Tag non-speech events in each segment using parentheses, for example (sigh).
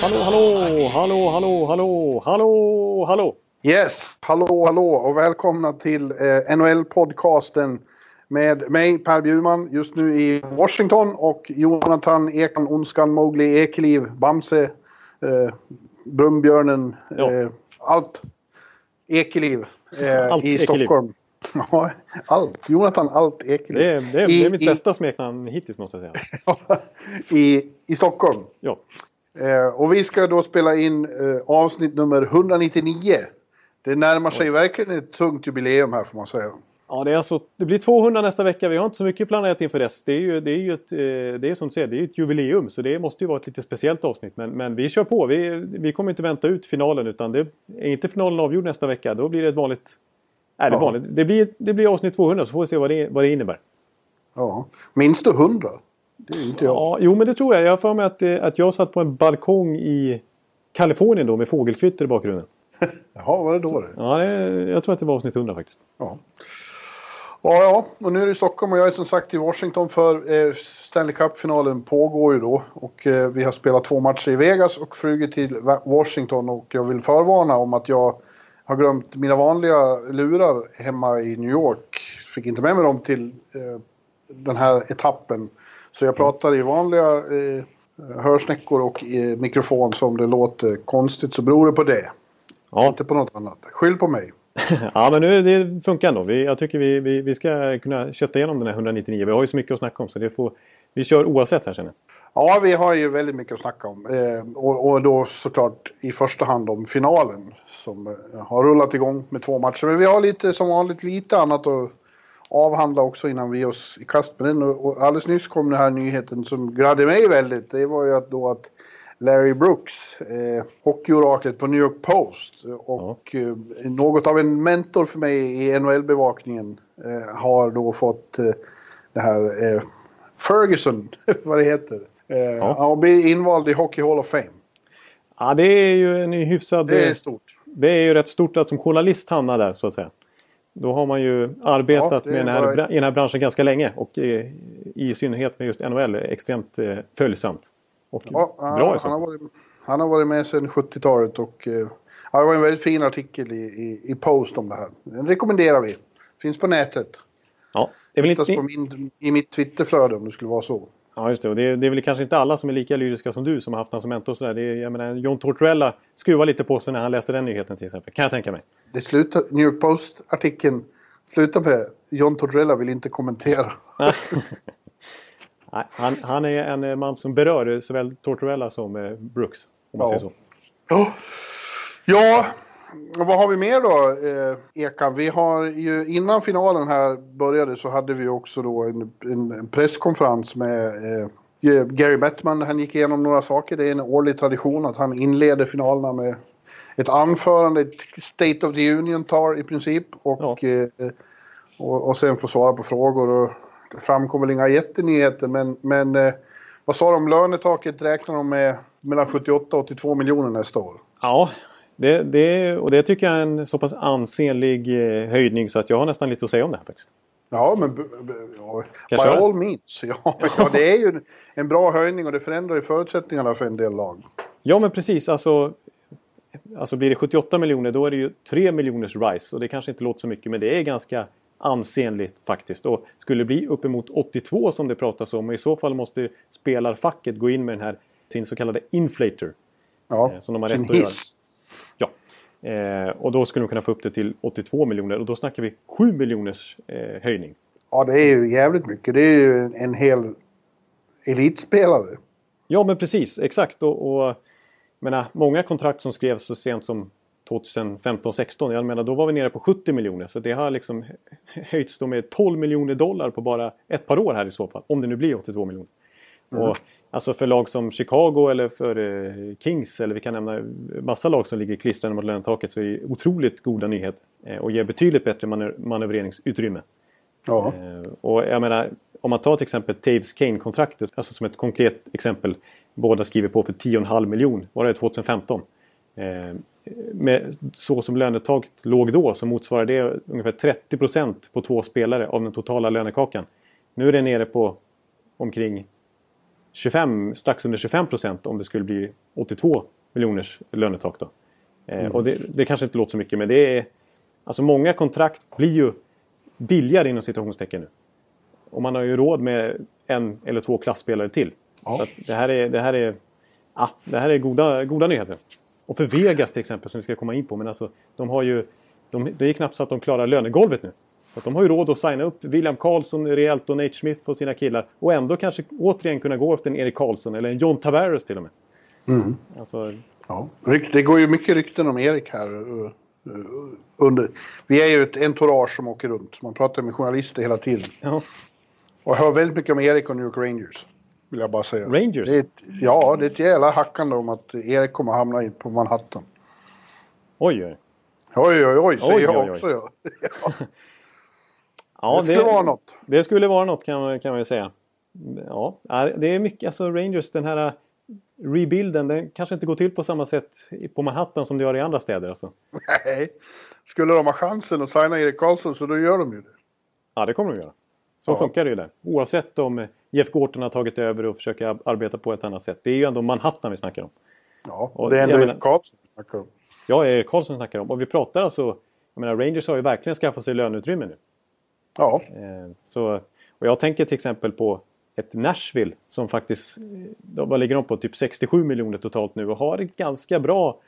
Hallå, hallå, hallå, hallå, hallå, hallå, hallå. Yes, hallå, hallå och välkomna till eh, NHL-podcasten med mig Per Bjurman just nu i Washington och Jonathan Ekan, Onskan, Mowgli, Ekeliv, Bamse, eh, Brumbjörnen, eh, allt Ekeliv eh, Allt i Ekeliv. Stockholm. (laughs) Ja, allt. Jonathan Allt Ekeliv. Det är, det är, I, det är mitt i, bästa smeknamn hittills måste jag säga. (laughs) i, I Stockholm. Ja, Eh, och vi ska då spela in eh, avsnitt nummer 199. Det närmar sig verkligen ett tungt jubileum här får man säga. ja det, är alltså, det blir 200 nästa vecka. Vi har inte så mycket planerat inför dess. Det är ju, det är ju ett, eh, det är som du säger, det är ett jubileum. Så det måste ju vara ett lite speciellt avsnitt. Men, men vi kör på. Vi, vi kommer inte vänta ut finalen. Utan det är inte finalen avgjord nästa vecka. Då blir det ett vanligt... Nej, det, är Ja. vanligt. Det, blir, det blir avsnitt 200 så får vi se vad det, vad det innebär. Ja. Minst du 100? Det är inte jag. Ja, jo men det tror jag. Jag har för mig att, eh, att jag satt på en balkong i Kalifornien då med fågelkvitter i bakgrunden. (laughs) Jaha, var det då det? Ja, det, jag tror att det var avsnitt 100 faktiskt. Ja. Ja, ja, och nu är det i Stockholm och jag är som sagt i Washington för eh, Stanley Cup-finalen pågår ju då. Och eh, vi har spelat två matcher i Vegas och flugit till Washington och jag vill förvarna om att jag har glömt mina vanliga lurar hemma i New York. Fick inte med mig dem till eh, den här etappen. Så jag pratar i vanliga eh, hörsnäckor och eh, mikrofon så om det låter konstigt så beror det på det. Ja, Inte på något annat. Skyll på mig. (laughs) ja men nu, det funkar ändå. Vi, jag tycker vi, vi, vi ska kunna kötta igenom den här 199. Vi har ju så mycket att snacka om så det får, vi kör oavsett här känner jag. Ja, vi har ju väldigt mycket att snacka om. Eh, och, och då såklart i första hand om finalen som eh, har rullat igång med två matcher. Men vi har lite som vanligt lite annat att avhandla också innan vi ger oss i kast med den. Och, och alldeles nyss kom den här nyheten som gladde mig väldigt. Det var ju att då att Larry Brooks, eh, hockeyoraklet på New York Post och eh, något av en mentor för mig i NHL-bevakningen eh, har då fått eh, det här eh, Ferguson, (laughs) vad det heter. Eh, Ja. Han blir invald i Hockey Hall of Fame. Ja, det är ju en hyfsad... Det är stort. det är ju rätt stort att som journalist hamna där så att säga. Då har man ju arbetat Ja, med den här, bra- i den här branschen ganska länge. Och eh, i synnerhet med just NHL extremt eh, följsamt. Och Ja, bra i han, har varit, han har varit med sedan 70-talet och eh, ja, det var en väldigt fin artikel i, i, i Post om det här. Den rekommenderar vi. Finns på nätet. Ja, det är väl inte, på min, i mitt Twitterflöde om det skulle vara så. Ja, just det. Och det, är, det är väl kanske inte alla som är lika lyriska som du som har haft honom som mentor. och sådär. Det är, jag menar, John Tortorella skruvade lite på sig när han läste den nyheten till exempel. Kan jag tänka mig. Det slutar, New Post-artikeln slutar med John Tortorella vill inte kommentera. (laughs) Nej, han, han är en eh, man som berör eh, såväl Tortorella som eh, Brooks. Om man Ja. säger så. Ja, ja och vad har vi mer då, eh, Ekan? Vi har ju innan finalen här började så hade vi också då en, en, en presskonferens med eh, Gary Bettman. Han gick igenom några saker. Det är en årlig tradition att han inleder finalerna med ett anförande, ett State of the Union tar i princip. Och, Ja. eh, och, och sen får svara på frågor. Och det framkom väl inga jättenyheter men, men eh, vad sa de lönetaket räknar de med mellan 78 och 82 miljoner nästa år. Ja, det, det, och det tycker jag är en så pass ansenlig eh, höjning så att jag har nästan lite att säga om det här faktiskt. Ja, men ja, by all means. Ja, (laughs) ja, det är ju en, bra höjning och det förändrar ju förutsättningarna för en del lag. Ja men precis, alltså, alltså blir det 78 miljoner då är det ju 3 miljoners rise. Och det kanske inte låter så mycket men det är ganska ansenligt faktiskt. Och skulle det bli uppemot 82 som det pratas om och i så fall måste spelarfacket gå in med den här sin så kallade inflator. Ja, Eh, som de har rätt att göra. Ja. Eh, och då skulle de kunna få upp det till 82 miljoner och då snackar vi 7 miljoners eh, höjning. Ja, det är ju jävligt mycket. Det är ju en, en hel elitspelare. Ja men precis, exakt. Och, och menar, många kontrakt som skrevs så sent som 2015-16, jag menar då var vi nere på 70 miljoner. Så det har liksom (laughs) höjts då med 12 miljoner dollar på bara ett par år här i så fall. Om det nu blir 82 miljoner. Och Alltså för lag som Chicago eller för eh, Kings eller vi kan nämna massa lag som ligger klistrade mot lönetaket så är det otroligt goda nyheter. Eh, och ger betydligt bättre manö manövreringsutrymme. Ja. Eh, och jag menar, om man tar till exempel Taves Kane-kontraktet, alltså som ett konkret exempel. Båda skriver på för 10,5 miljon, var det 2015. Eh, med, så som lönetaget låg då så motsvarar det ungefär 30 procent på två spelare av den totala lönekakan. Nu är det nere på omkring 25, strax under 25 procent om det skulle bli 82 miljoners lönetak. Då. Eh, mm. Och det, det, kanske inte låter så mycket men det är... Alltså många kontrakt blir ju billigare inom situationstecken nu. Och man har ju råd med en eller två klassspelare till. Ja. Så det här är, det här är, ah, det här är goda, goda nyheter. Och för Vegas till exempel som vi ska komma in på. Men alltså, de har ju, de, det är knappt så att de klarar lönegolvet nu. Så de har ju råd att signa upp William Karlsson rejält och Nate Smith och sina killar. Och ändå kanske återigen kunna gå efter en Erik Karlsson eller en John Tavares till och med. Mm. Alltså, ja. Det går ju mycket rykten om Erik här. Uh, uh, under. Vi är ju ett entourage som åker runt. Man pratar med journalister hela tiden. Ja. Och hör väldigt mycket om Erik och New York Rangers. Vill jag bara säga. Rangers? Det ett, ja, det är ett jävla hackande om att Erik kommer hamna på Manhattan. Oj, oj. Oj, oj, oj, säger oj, jag oj, också. Ja. (laughs) ja, det skulle det, vara något. Det skulle vara något kan man, kan man ju säga. Ja, det är mycket, alltså Rangers, den här rebuilden, den kanske inte går till på samma sätt på Manhattan som det gör i andra städer. Alltså. Nej, skulle de ha chansen att signa Erik Karlsson så då gör de ju det. Ja, det kommer de göra. Så ja. funkar det ju där. Oavsett om Jeff Gorton har tagit över och försöker arbeta på ett annat sätt. Det är ju ändå Manhattan vi snackar om. Ja, och det är ändå Erik Karlsson vi snackar om. Ja, Erik Karlsson snackar om. Och vi pratar alltså... Jag menar, Rangers har ju verkligen skaffat sig löneutrymme nu. Ja. Eh, så, och jag tänker till exempel på ett Nashville som faktiskt... Eh, vad ligger de på? Typ 67 miljoner totalt nu och har ett ganska bra...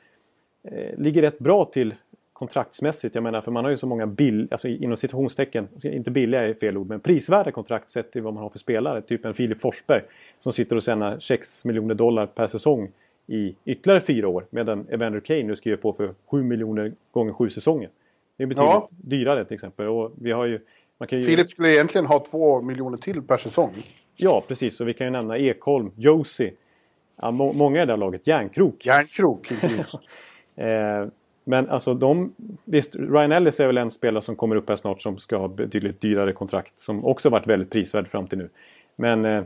Eh, ligger rätt bra till kontraktsmässigt. Jag menar, för man har ju så många bill, alltså inom citationstecken, alltså inte billiga är fel ord, men prisvärda kontrakt sett till vad man har för spelare. Typ en Filip Forsberg som sitter och tjänar 6 miljoner dollar per säsong i ytterligare fyra år. Medan Evander Kane nu skriver på för 7 miljoner gånger sju säsonger. Det är betydligt ja. dyrare till exempel. Och vi har ju, man kan ju... Filip skulle egentligen ha 2 miljoner till per säsong. Ja, precis. Och vi kan ju nämna Ekholm, Josie. Ja, må många i det här laget. Järnkrok. Järnkrok, (laughs) eh, men alltså de... Visst, Ryan Ellis är väl en spelare som kommer upp här snart som ska ha betydligt dyrare kontrakt. Som också varit väldigt prisvärd fram till nu. Men eh,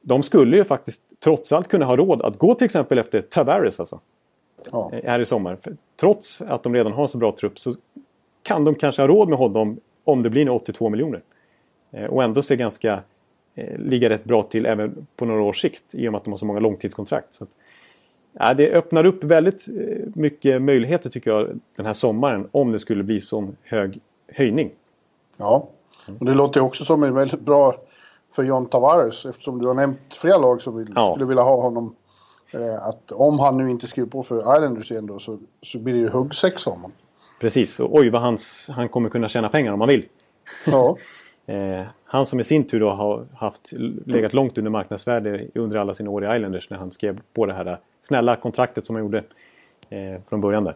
de skulle ju faktiskt trots allt kunna ha råd att gå till exempel efter Tavares alltså. Ja. Eh, här i sommar. För trots att de redan har en så bra trupp så kan de kanske ha råd med honom om det blir 82 miljoner. Eh, och ändå se ganska... Eh, ligga rätt bra till även på några års sikt i och med att de har så många långtidskontrakt. Så att, Ja, det öppnar upp väldigt eh, mycket möjligheter tycker jag den här sommaren om det skulle bli sån hög höjning. Ja, och det låter också som en väldigt bra för John Tavares eftersom du har nämnt flera lag som vill, ja. skulle vilja ha honom. Eh, att om han nu inte skriver på för Islanders igen då så, så blir det ju huggsexa om honom. Precis, och oj vad hans, han kommer kunna tjäna pengar om han vill. Ja. (laughs) eh, han som i sin tur då har haft, legat långt under marknadsvärde under alla sina år i Islanders när han skrev på det här snälla kontraktet som han gjorde eh, från början där.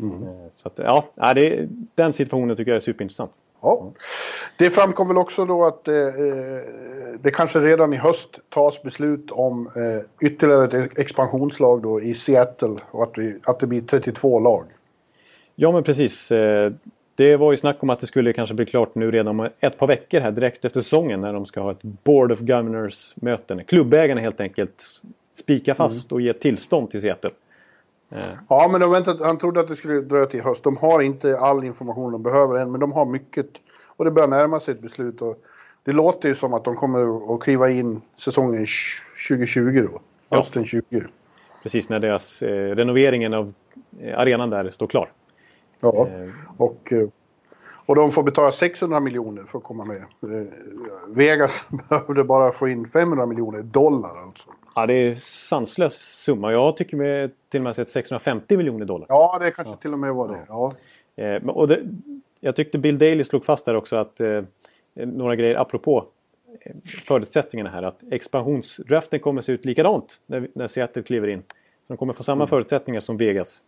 Mm. Eh, så att, ja, det, den situationen tycker jag är superintressant. Ja. Det framkom väl också då att eh, det kanske redan i höst tas beslut om eh, ytterligare ett expansionslag då i Seattle och att det, att det blir 32 lag. Ja men precis. Eh, det var ju snack om att det skulle kanske bli klart nu redan om ett par veckor här direkt efter säsongen när de ska ha ett Board of Governors möte. Klubbägarna helt enkelt spika fast mm. och ge tillstånd till Seattle. Eh. Ja, men de väntat, han trodde att det skulle dröja till höst. De har inte all information de behöver än, men de har mycket. Och det börjar närma sig ett beslut. Och det låter ju som att de kommer att kliva in säsongen 2020 då. Hösten ja. 20. Precis, när deras eh, renoveringen av eh, arenan där står klar. Ja, eh. och eh, och de får betala 600 miljoner för att komma med. Eh, Vegas (laughs) behövde bara få in 500 miljoner dollar alltså. Ja, det är sanslös summa. Jag tycker med till och med sett 650 miljoner dollar. Ja, det kanske ja. till och med var det. Ja. Och det, jag tyckte Bill Daley slog fast där också att eh, några grejer apropå förutsättningarna här. Att expansionsdraften kommer se ut likadant när, när Seattle kliver in. Så de kommer få samma mm. förutsättningar som Vegas.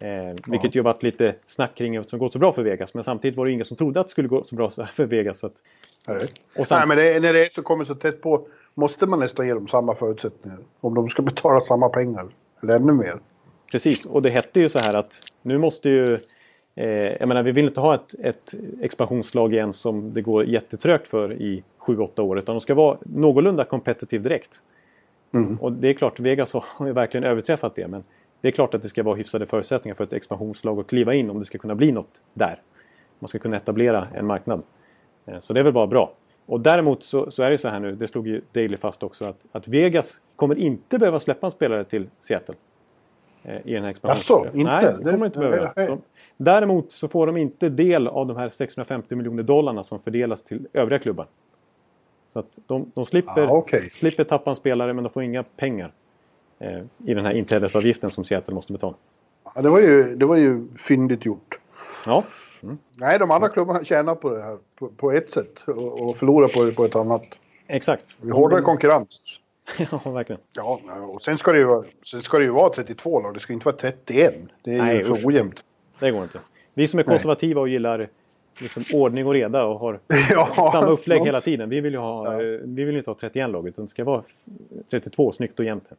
Eh, vilket ju varit lite snack kring eftersom det går så bra för Vegas. Men samtidigt var det ingen som trodde att det skulle gå så bra för Vegas. Så att, Nej. och samt, Nej, men det, när det är så kommer så tätt på måste man nästan ge dem samma förutsättningar. Om de ska betala samma pengar. Eller ännu mer. Precis, och det hette ju så här att nu måste ju... Eh, jag menar, vi vill inte ha ett, ett expansionslag igen som det går jättetrögt för i 7-8 år. Utan de ska vara någorlunda competitive direkt. Mm. Och det är klart, Vegas har ju verkligen överträffat det. Men det är klart att det ska vara hyfsade förutsättningar för ett expansionslag att kliva in om det ska kunna bli något där. Man ska kunna etablera en marknad. Eh, Så det är väl bara bra. Och däremot så, så är det så här nu, det slog ju Daily fast också, att, att Vegas kommer inte behöva släppa en spelare till Seattle. eh, I den här expansionen. Jaså, inte? Nej, det kommer inte behöva. De, däremot så får de inte del av de här 650 miljoner dollarna som fördelas till övriga klubbar. Så att de, de slipper, Ah, okej. slipper tappa en spelare men de får inga pengar i den här inträdesavgiften som Seattle måste betala. Ja, det, var ju, det var ju fyndigt gjort. Ja, Nej, de andra klubbarna tjänar på det här på, på ett sätt och, och förlorar på det på ett annat. exakt. Är hårdare konkurrens. (laughs) ja, verkligen. Ja, och sen ska, det ju, vara- sen ska det ju vara 32 lag. Det ska inte vara 31. Det är Nej, ju för usch. ojämnt. Det går inte. Vi som är konservativa och gillar liksom, ordning och reda och har (laughs) Ja, samma upplägg hela tiden. Vi vill ju ha, Ja. eh, vi vill inte ha 31 lag utan det ska vara 32 snyggt och jämnt. här.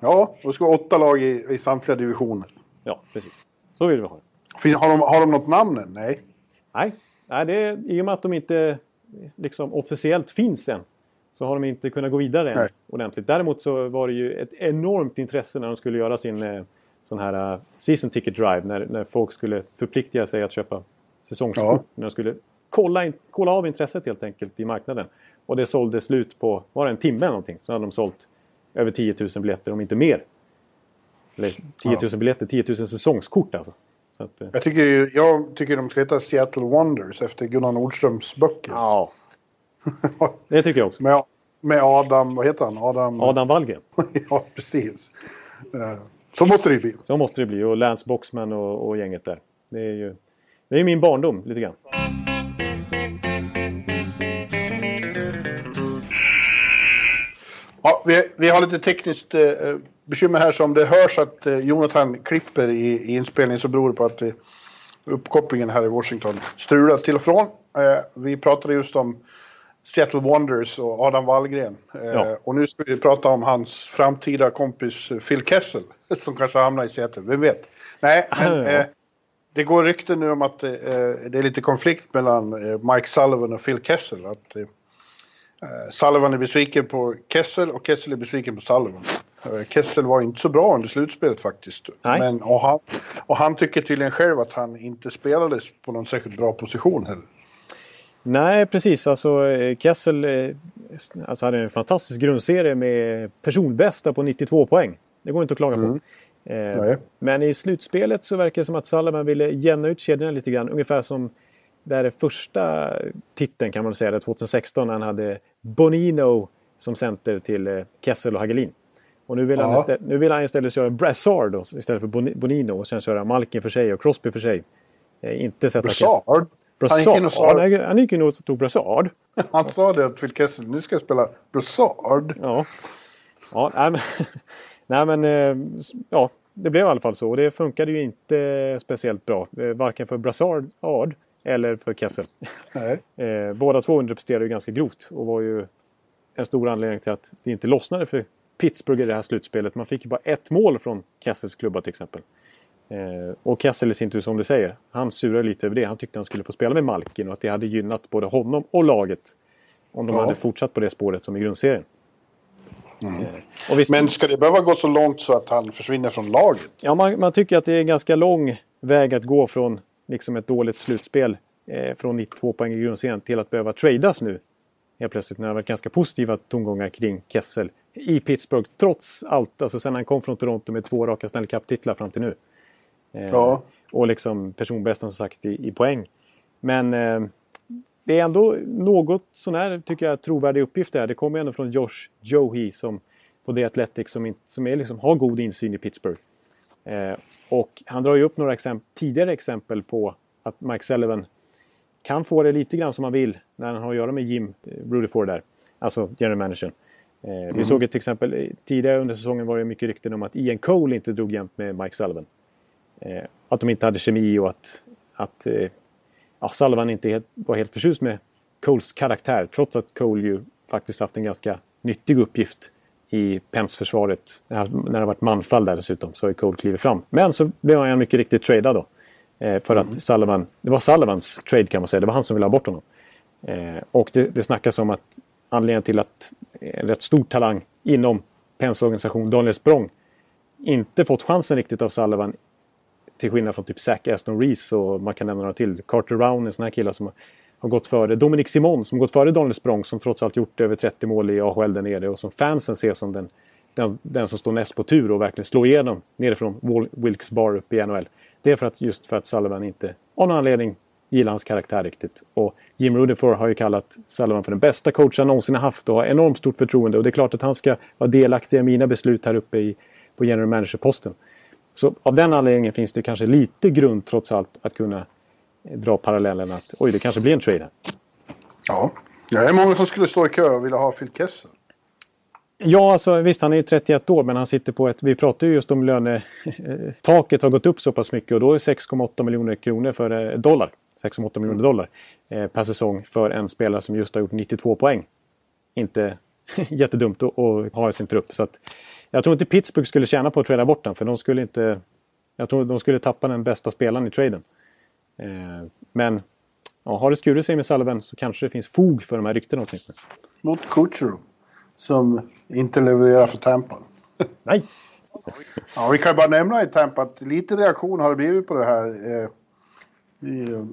Ja, och det ska vara åtta lag i, i samtliga divisioner. Ja, precis. Så vill vi ha det. Har de, har de något namn än? Nej. Nej, Nej det är, i och med att de inte liksom, officiellt finns än så har de inte kunnat gå vidare än Nej. ordentligt. Däremot så var det ju ett enormt intresse när de skulle göra sin eh, sån här eh, season ticket drive. När, när folk skulle förpliktiga sig att köpa säsongskort. Ja. När de skulle kolla, in, kolla av intresset helt enkelt i marknaden. Och det sålde slut på, var det en timme eller någonting? Så hade de sålt över 10 000 biljetter om inte mer. Eller 10 000 biljetter, 10 000 säsongskort alltså. Så att, eh, Jag tycker, ju- jag tycker de ska heta Seattle Wonders efter Gunnar Nordströms böcker. ja, (laughs) det tycker jag också. med, med Adam, vad heter han? Adam... Adam Wallgren. (laughs) ja, precis. Eh, Så måste det ju bli. Så måste det bli. Och Lance Boxman och, och gänget där. Det är ju det är min barndom lite grann. Ja, vi, vi har lite tekniskt eh, bekymmer här. Så om det hörs att eh, Jonathan klipper i, i inspelningen så beror det på att eh, uppkopplingen här i Washington strular till och från. Eh, vi pratade just om Seattle Wonders och Adam Wallgren. Eh, Ja. Och nu ska vi prata om hans framtida kompis eh, Phil Kessel (laughs) som kanske hamnar i Seattle, vem vet? Nej, men (laughs) eh, det går rykten nu om att det är lite konflikt mellan Mike Sullivan och Phil Kessel. Att, Sullivan är besviken på Kessel och Kessel är besviken på Sullivan. Eh, Kessel var inte så bra under slutspelet faktiskt. Nej. Men, och, han, och han tycker tydligen själv att han inte spelades på någon särskilt bra position heller. Nej, precis. Alltså eh, Kessel eh, alltså, hade en fantastisk grundserie med personbästa på 92 poäng. Det går inte att klaga på. Mm. Eh, Nej. men i slutspelet så verkar det som att Sullivan ville jämna ut kedjorna lite grann. Ungefär som där första titeln kan man säga, där 2016 när han hade Bonino som center till eh, Kessel och Hagelin. Och nu vill, han istället, nu vill han istället köra Brassard då, istället för Boni- Bonino och sen köra Malkin för sig och Crosby för sig. Eh, inte sätta Kessel. Brassard. Han gick in och Brassard? sa, Han, han gick in och tog Brassard. (laughs) han sa det Phil Kessel, nu ska jag spela Brassard. Ja. Ja, nej men, (laughs) nej, men eh, ja, det blev i alla fall så. Och det funkade ju inte speciellt bra. eh, Varken för Brassard Ard eller för Kessel. (laughs) Eh, Båda två underpresterade ju ganska grovt och var ju en stor anledning till att det inte lossnade för Pittsburgh i det här slutspelet. Man fick ju bara ett mål från Kessels klubba till exempel. Eh, och Kessel i sin tur, som du säger, han surade lite över det. Han tyckte han skulle få spela med Malkin och att det hade gynnat både honom och laget. Om de Ja. hade fortsatt på det spåret som i grundserien. Eh, och visst, Men ska det behöva gå så långt så att han försvinner från laget? Ja, man, man tycker att det är en ganska lång väg att gå från liksom ett dåligt slutspel eh, från 92 poäng i grundserien till att behöva tradas nu. Helt plötsligt när det varit ganska positiva tongångar kring Kessel i Pittsburgh. Trots allt, alltså sen han kom från Toronto med två raka Stanley Cup-titlar fram till nu. Eh, Ja. Och liksom personbästa som sagt i, i poäng. Men eh, det är ändå något sån här, tycker jag, trovärdig uppgift där. Det kommer ändå från Josh Johi som på The Athletic som, som är, liksom, har god insyn i Pittsburgh. Eh, och han drar ju upp några exemp tidigare exempel på att Mike Sullivan kan få det lite grann som han vill när han har att göra med Jim eh, Rutherford där. Alltså general managern. Eh, Vi såg ett till exempel eh, tidigare under säsongen var det mycket rykten om att Ian Cole inte drog jämt med Mike Sullivan. Eh, att de inte hade kemi och att, att eh, ja, Sullivan inte helt, var helt förtjust med Coles karaktär. Trots att Cole ju faktiskt haft en ganska nyttig uppgift i Pence-försvaret. När det varit manfall där dessutom så har Cole klivit fram. Men så blev han mycket riktigt tradad då. Eh, för mm. att Sullivan, det var Sullivans trade kan man säga. Det var han som ville ha bort honom. Eh, och det, det snackas om att anledningen till att en rätt stor talang inom Pens organisation, Daniel Språng, inte fått chansen riktigt av Sullivan. Till skillnad från typ Zac Aston Reese och man kan nämna några till. Carter Rown, en sån här kille som har gått före. Dominic Simon som gått före Daniel Språng som trots allt gjort över 30 mål i AHL där nere och som fansen ser som den, den, den som står näst på tur och verkligen slår igenom nerifrån Wilkes Bar upp i NHL. Det är för att, just för att Sullivan inte av någon anledning gillar hans karaktär riktigt. Och Jim Rutherford har ju kallat Sullivan för den bästa coach han någonsin haft och har enormt stort förtroende. Och det är klart att han ska vara delaktig i mina beslut här uppe i, på general manager-posten. Så av den anledningen finns det kanske lite grund trots allt att kunna dra parallellen att oj, det kanske blir en trade här. Ja, det är många som skulle stå i kö och vilja ha Phil Kessel. Ja, alltså, visst han är 31 år men han sitter på ett... Vi pratar ju just om löne... Taket har gått upp så pass mycket och då är 6,8 miljoner kronor för eh, dollar. 6,8 miljoner dollar eh, per säsong för en spelare som just har gjort 92 poäng. Inte (laughs) jättedumt att, att ha i sin trupp. Så att, jag tror inte Pittsburgh skulle tjäna på att träda bort den för de skulle inte... Jag tror de skulle tappa den bästa spelaren i traden. Eh, men ja, har det skurit sig med Sullivan så kanske det finns fog för de här ryktena åtminstone. Mot Kutjerov som inte levererar för Tampa. (laughs) Nej! ja, vi kan bara nämna i Tampa att lite reaktion har det blivit på det här eh,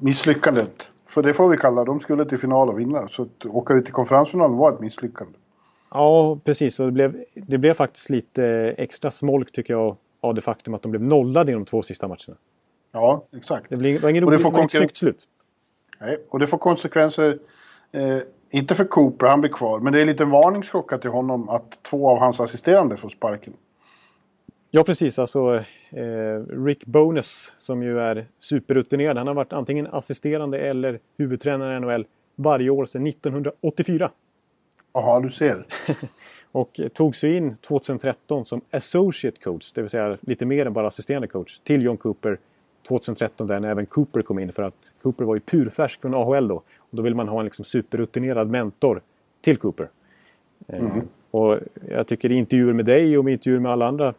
misslyckandet. För det får vi kalla De skulle till final och vinna. Så att åka ut i konferensfinalen var ett misslyckande. Ja, precis. Och det, blev, det blev faktiskt lite extra smolk tycker jag av det faktum att de blev nollade i de två sista matcherna. Ja, exakt. Det var ingen roligt, det var inget snyggt slut. Nej, och det får konsekvenser. Eh, inte för Cooper, han blir kvar. Men det är en liten varningsklocka till honom att två av hans assisterande får sparken. Ja, precis. Alltså, eh, Rick Bones som ju är superrutinerad. Han har varit antingen assisterande eller huvudtränare i NHL varje år sedan 1984. Jaha, du ser. (laughs) och tog sig in 2013 som associate coach, det vill säga lite mer än bara assisterande coach, till John Cooper 2013 där när även Cooper kom in för att Cooper var ju purfärsk från AHL då. Och då vill man ha en liksom superrutinerad mentor till Cooper. Eh, mm. Eh, och jag tycker i intervjuer med dig och med intervjuer med alla andra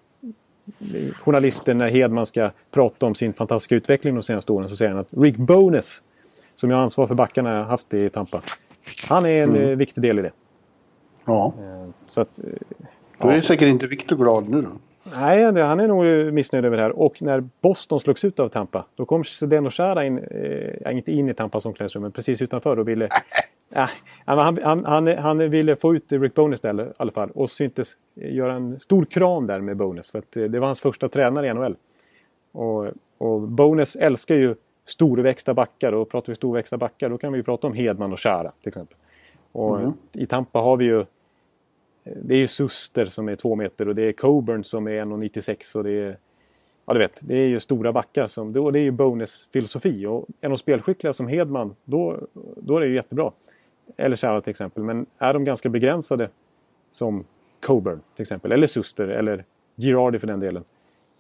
journalister när Hedman ska prata om sin fantastiska utveckling de senaste åren så säger han att Rick Bones, som jag ansvar för backarna jag haft i Tampa, han är en mm. Eh, viktig del i det. Ja. Eh, så att, då är ja. säkert inte Victor glad nu då. Nej, han är nog missnöjd över det här. Och när Boston slogs ut av Tampa, då kom Zdeno Chara in, eh, inte in i Tampas omklädningsrum, men precis utanför och ville... (laughs) Ja, han, han, han, han, ville få ut Rick Bones där i alla fall och syntes göra en stor kram där med Bones. För att eh, det var hans första tränare i NHL. Och, och Bones älskar ju storväxta backar och pratar vi storväxta backar då kan vi prata om Hedman och Chara till exempel. Och mm. i Tampa har vi ju Eh, det är ju Suster som är två meter och det är Coburn som är 1,96 och det är Ja, du vet, det är ju stora backar som, då, det är ju bonusfilosofi och är de spelskickliga som Hedman, då, då är det ju jättebra. Eller Shara till exempel, men är de ganska begränsade som Coburn till exempel, eller Suster eller Girardi för den delen.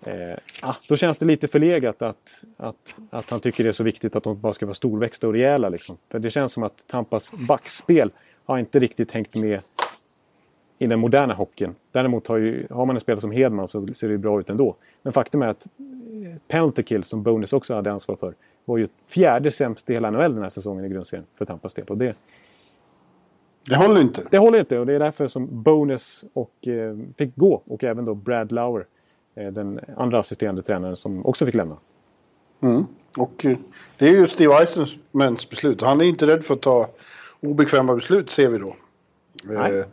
Eh, ah, då känns det lite förlegat att, att, att han tycker det är så viktigt att de bara ska vara storväxta och rejäla. Liksom. För det känns som att Tampas backspel har inte riktigt hängt med i den moderna hockeyn. Däremot har, ju, har man en spelare som Hedman så ser det bra ut ändå. Men faktum är att eh, penalty kill som Bonus också hade ansvar för var ju fjärde sämst i hela NHL den här säsongen i grundserien för Tampas del. Och det, det håller inte. Det håller inte och det är därför som Bonus och, eh, fick gå och även då Brad Lauer, eh, den andra assisterande tränaren som också fick lämna. Mm. Och eh, det är ju Steve Eisenmans beslut. Han är inte rädd för att ta obekväma beslut ser vi då. Nej.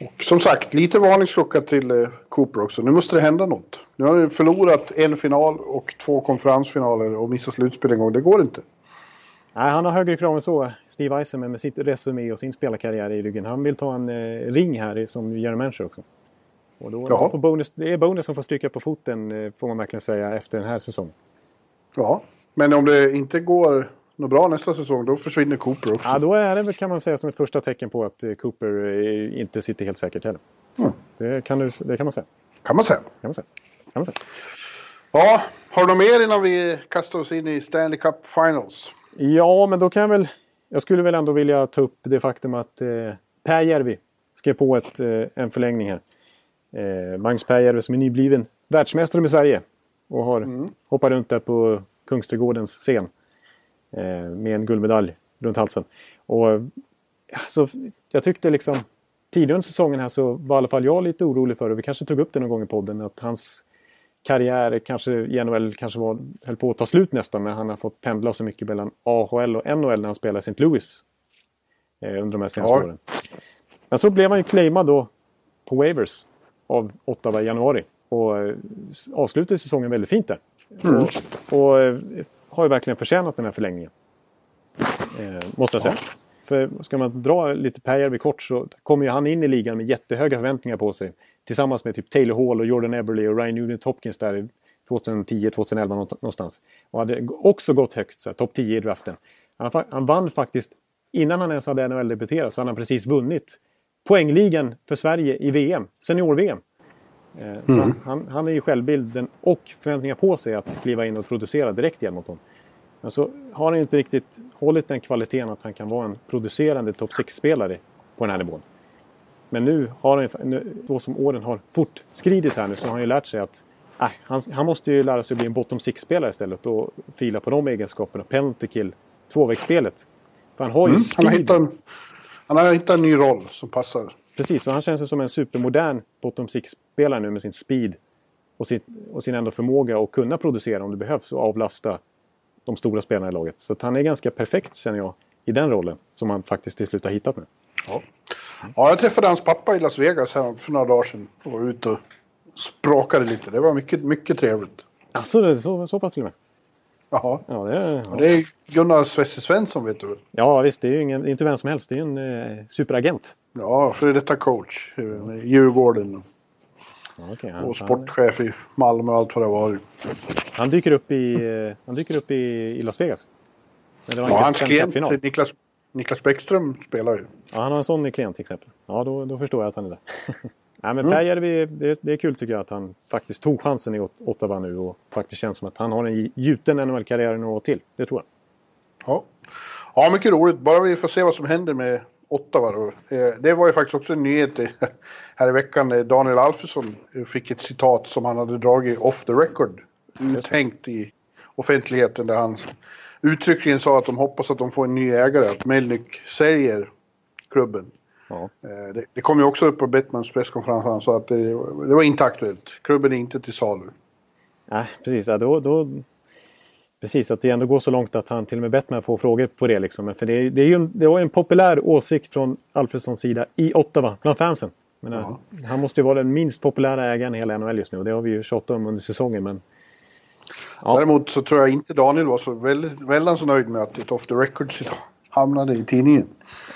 Och som sagt, lite varningsklocka till eh, Cooper också. Nu måste det hända något. Nu har vi förlorat en final och två konferensfinaler och missat slutspel en gång. Det går inte. Nej, han har högre krav än så, Steve Eisenman med sitt resumé och sin spelarkarriär i ryggen. Han vill ta en eh, ring här som general manager också. Och då, då får bonus, det är bonus som får stryka på foten, eh, får man verkligen säga, efter den här säsongen. Ja, men om det inte går något bra nästa säsong, då försvinner Cooper också. Ja, då är det kan man säga som ett första tecken på att eh, Cooper eh, inte sitter helt säkert heller. Mm. Det, kan du, det kan man säga. Kan man säga. Kan man säga. Kan man säga. Ja, har du något mer innan vi kastar oss in i Stanley Cup Finals? Ja, men då kan jag väl... Jag skulle väl ändå vilja ta upp det faktum att eh, Pääjärvi skrev på ett, eh, en förlängning här. Eh, Magnus Pääjärvi som är nybliven världsmästare med Sverige. Och har mm. hoppat runt där på Kungsträdgårdens scen. Eh, med en guldmedalj runt halsen. Och alltså, jag tyckte liksom tidigare under säsongen här så var i alla fall jag lite orolig för, och vi kanske tog upp det någon gång i podden, att hans karriär kanske i NHL kanske var, höll på att ta slut nästan när han har fått pendla så mycket mellan AHL och NHL när han spelade i St. Louis. Eh, under de här senaste ja. åren. Men så blev han ju claimad då på waivers av Ottawa i januari. Och eh, avslutade säsongen väldigt fint där. Mm. Och, och, eh, har ju verkligen förtjänat den här förlängningen. Eh, måste jag säga. Ja. För ska man dra lite Pääjärvi kort så kommer ju han in i ligan med jättehöga förväntningar på sig. Tillsammans med typ Taylor Hall och Jordan Eberle och Ryan Nugent Hopkins där 2010-2011 någonstans. Och hade också gått högt, topp 10 i draften. Han, han vann faktiskt, innan han ens hade NHL-debuterat, så hade han precis vunnit poängligan för Sverige i VM, senior-VM. Eh, mm. han, han är ju självbilden och förväntningar på sig att kliva in och producera direkt i Edmonton. Men så har han inte riktigt hållit den kvaliteten att han kan vara en producerande topp 6-spelare på den här nivån. Men nu har han, nu, då som åren har fortskridit här nu, så har han ju lärt sig att äh, han, han måste ju lära sig att bli en bottom 6-spelare istället och fila på de egenskaperna. Penalty kill, tvåvägsspelet. För han har ju mm, han, har hittat en, han har hittat en ny roll som passar. Precis, och han känns som en supermodern bottom 6-spelare nu med sin speed och sin, och sin ändå förmåga att kunna producera om det behövs och avlasta de stora spelarna i laget. Så han är ganska perfekt känner jag i den rollen som han faktiskt till slut har hittat nu. Ja. ja, jag träffade hans pappa i Las Vegas här för några dagar sedan och var ute och språkade lite. Det var mycket, mycket trevligt. Alltså, det så, så pass till och med? Jaha. Ja, det, är, ja. det är Gunnar Svesse Svensson vet du väl? Ja visst, det är ju ingen, inte vem som helst. Det är ju en eh, superagent. Ja, före detta coach i Djurgården. Okay, och sportchef i Malmö och allt vad det var. Han dyker upp i, eh, han dyker upp i, i Las Vegas. Men det var ja, hans klient Niklas, Niklas Bäckström spelar ju. Ja, han har en sån klient till exempel. Ja, då, då förstår jag att han är där. (laughs) Nej, men mm. Pääjärvi, det, det är kul tycker jag att han faktiskt tog chansen i Ottawa nu och faktiskt känns som att han har en gjuten NHL-karriär några år till. Det tror jag. Ja. ja, mycket roligt. Bara vi får se vad som händer med Ottawa då. Eh, det var ju faktiskt också en nyhet här i veckan. Daniel Alfredsson fick ett citat som han hade dragit off the record. Uthängt i offentligheten där han uttryckligen sa att de hoppas att de får en ny ägare. Att Melnyk säljer klubben. Ja. Eh, det, det, kom ju också upp på Bettmans presskonferens. Han sa att det, det, var inte aktuellt. Klubben är inte till salu. Nej, precis. Ja, då, då, precis, att det ändå går så långt att han till och med Bettman får frågor på det. Liksom. För det, det, är ju en, det var en populär åsikt från Alfredssons sida i Ottawa, bland fansen. Men, ja. Han måste ju vara den minst populära ägaren i hela NHL just nu och det har vi ju tjatat om under säsongen. Men, ja. Däremot så tror jag inte Daniel var så väldigt, väldigt så nöjd med att ett off the record hamnade i tidningen.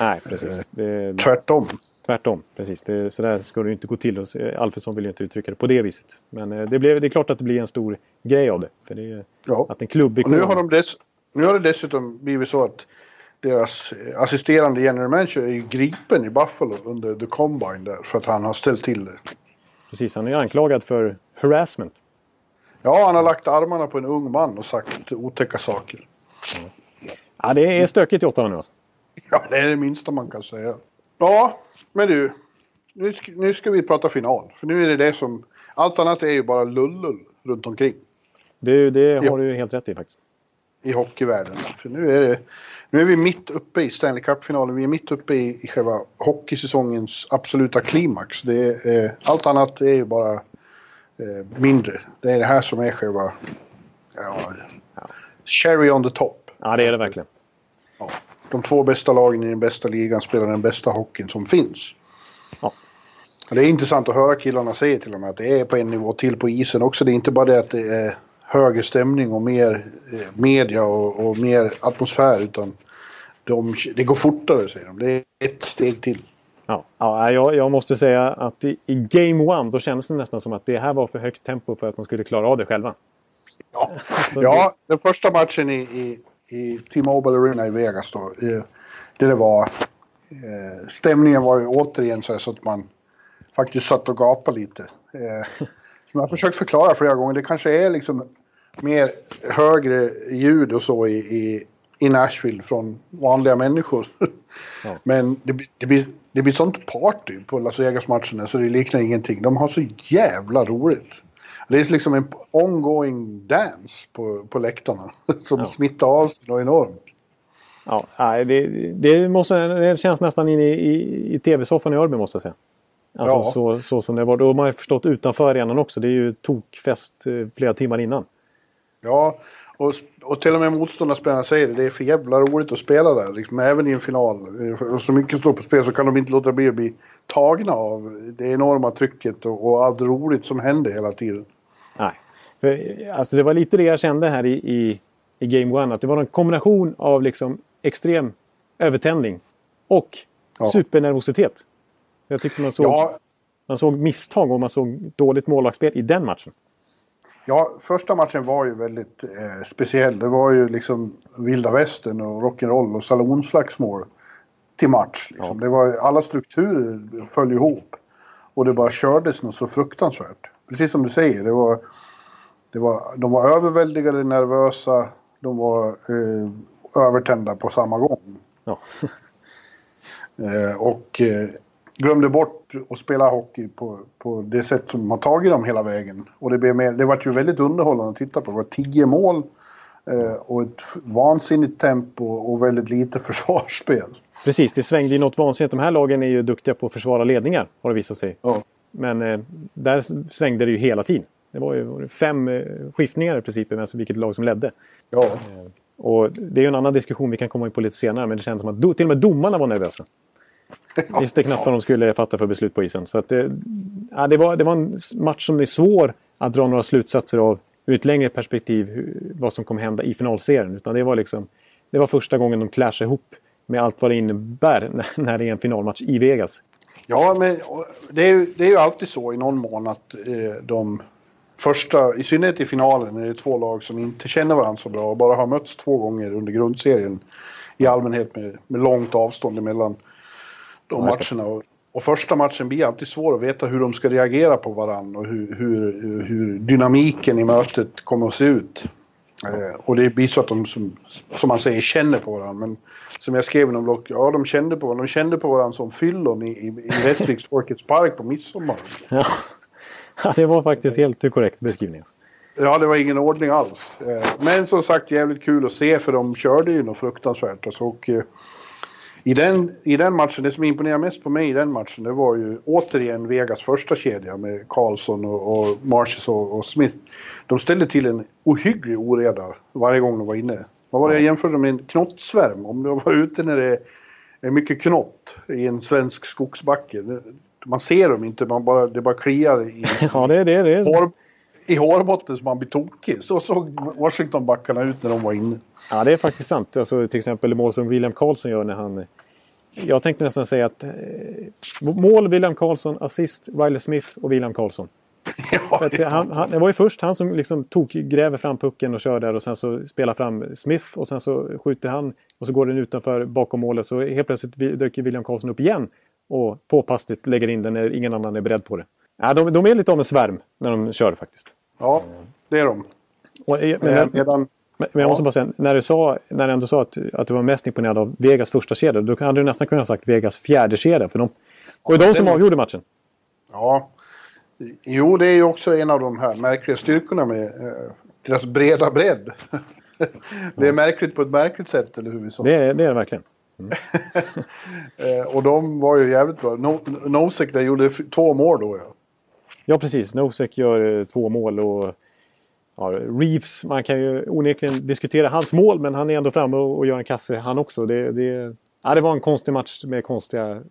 Nej, precis. Det, tvärtom. Tvärtom, precis. Det, så där ska det inte gå till. Alfredsson vill ju inte uttrycka det på det viset. Men eh, det, blev, det är klart att det blir en stor grej av det. För det ja. att en klubb nu har, de dess, nu har det dessutom blivit så att deras assisterande general manager är ju gripen i Buffalo under the combine där för att han har ställt till det. Precis, han är anklagad för harassment. Ja, han har lagt armarna på en ung man och sagt otäcka saker. Ja. Ja, det är stökigt i Ottawa nu alltså. Ja, det är det minsta man kan säga. Ja, men du. Nu ska, nu ska vi prata final. För nu är det det som... Allt annat är ju bara lullull runt omkring. Det, det har du helt rätt i faktiskt. I hockeyvärlden. För nu är, det, nu är vi mitt uppe i Stanley Cup-finalen. Vi är mitt uppe i, i själva hockeysäsongens absoluta klimax. Det är, eh, allt annat är ju bara eh, mindre. Det är det här som är själva... Ja, cherry on the top. Ja, det är det verkligen. Ja. De två bästa lagen i den bästa ligan spelar den bästa hockeyn som finns. Ja. Det är intressant att höra killarna säga till och med att det är på en nivå till på isen också. Det är inte bara det att det är högre stämning och mer eh, media och, och, mer atmosfär utan de, det går fortare säger de. Det är ett steg till. Ja, ja jag, jag måste säga att i, i Game One då kändes det nästan som att det här var för högt tempo för att de skulle klara av det själva. Ja, (laughs) ja den första matchen i, i i T-Mobile Arena i Vegas då. Det det var. Eh, stämningen var ju återigen så, så att man faktiskt satt och gapade lite. Eh, (laughs) som jag har försökt förklara flera gånger, det kanske är liksom mer högre ljud och så i, i, i Nashville från vanliga människor. Ja. (laughs) Men det, det, blir, det blir sånt party på Las Vegas-matcherna så det liknar ingenting. De har så jävla roligt. Det är liksom en ongoing dance på, på läktarna (laughs) som ja. smittar av sig något enormt. Ja, det, det, måste, det känns nästan inne i, i, i tv-soffan i Örby måste jag säga. Alltså ja. så, så som det var. Har man förstått utanför arenan också. Det är ju tokfest eh, flera timmar innan. Ja, och, och till och med motståndarspelarna säger det. Det är för jävla roligt att spela där. Liksom, även i en final. Och så mycket står på spel så kan de inte låta bli att bli tagna av det enorma trycket och, och allt roligt som händer hela tiden. Nej, för, alltså det var lite det jag kände här i, i, i Game One. Att det var en kombination av liksom extrem övertändning och ja. supernervositet. Jag tyckte man såg, ja. man såg misstag och man såg dåligt målvaktsspel i den matchen. Ja, första matchen var ju väldigt eh, speciell. Det var ju liksom vilda västern och rock'n'roll och salonslagsmål till match. Liksom. Ja. Det var, alla strukturer föll ihop. Och det bara kördes något så fruktansvärt. Precis som du säger, det var, det var, de var överväldigade, nervösa, de var eh, övertända på samma gång. Ja. (laughs) eh, och eh, glömde bort att spela hockey på, på det sätt som har tagit dem hela vägen. Och det, blev mer, det var ju väldigt underhållande att titta på. Det var tio mål eh, och ett vansinnigt tempo och väldigt lite (laughs) försvarsspel. Precis, det svängde ju något vansinnigt. De här lagen är ju duktiga på att försvara ledningar, har det visat sig. Ja. Men eh, där svängde det ju hela tiden. Det var ju fem eh, skiftningar i princip, med vilket lag som ledde. Ja. Eh, och det är ju en annan diskussion vi kan komma in på lite senare, men det känns som att do, till och med domarna var nervösa. (laughs) Visste knappt vad de skulle fatta för beslut på isen. Så att det, ja, det, var, det var en match som är svår att dra några slutsatser av ur ett längre perspektiv hur, vad som kommer hända i finalserien. Utan det var liksom det var första gången de clashade ihop med allt vad det innebär (laughs) när, när det är en finalmatch i Vegas. Ja, men det är, det är ju alltid så i någon mån att eh, de första, i synnerhet i finalen, är det två lag som inte känner varandra så bra och bara har mötts två gånger under grundserien. I allmänhet med, med långt avstånd emellan de matcherna. Och, och, första matchen blir alltid svår att veta hur de ska reagera på varandra och hur, hur, hur dynamiken i mötet kommer att se ut. Eh, och det blir så att de, som, som man säger, känner på varandra. Men som jag skrev i någon blogg, ja de kände på varandra. De kände på varandra som fyllon i, i, i Rättviks (laughs) Folkets Park på midsommar. Ja. det var faktiskt helt korrekt beskrivning. Ja, det var ingen ordning alls. Eh, men som sagt jävligt kul att se för de körde ju något fruktansvärt. Alltså, och, i den, I den matchen, det som imponerade mest på mig i den matchen, det var ju återigen Vegas första kedja med Karlsson och, och Marches och, och, Smith. De ställde till en ohygglig oreda varje gång de var inne. Vad var det jag jämförde med en knottsvärm? Om de var ute när det är mycket knott i en svensk skogsbacke. Man ser dem inte, man bara, det bara kliar i, (laughs) ja, det, det, det. Hår, i hårbotten så man blir tokig. Så såg Washington-backarna ut när de var inne. Ja, det är faktiskt sant. Alltså, till exempel det mål som William Karlsson gör när han... Jag tänkte nästan säga att... Eh, mål William Karlsson, assist Riley Smith och William Karlsson. (laughs) Ja, ja. Han, han, det var ju först han som liksom tog, gräver fram pucken och kör där och sen så spelar fram Smith och sen så skjuter han och så går den utanför bakom målet så helt plötsligt dyker William Karlsson upp igen och påpassligt lägger in den när ingen annan är beredd på det. Ja, de, de är lite av en svärm när de kör faktiskt. Ja, det är de. Och, eh, men, Medan, men jag måste bara säga, när du, sa, när du ändå sa att, att du var mest imponerad av Vegas första kedja, då hade du nästan kunnat sagt Vegas fjärde kedja. För de var ja, de som avgjorde matchen. Ja, jo det är ju också en av de här märkliga styrkorna med eh, deras breda bredd. (laughs) det är märkligt på ett märkligt sätt, eller hur vi sa? Det är det är verkligen. Mm. (laughs) eh, och de var ju jävligt bra. No, Nosek där gjorde två mål då ja. Ja precis, Nosek gör eh, två mål och ja, Reeves, man kan ju onekligen diskutera hans mål men han är ändå framme och, gör en kasse han också. Det, det, ja, det var en konstig match med konstiga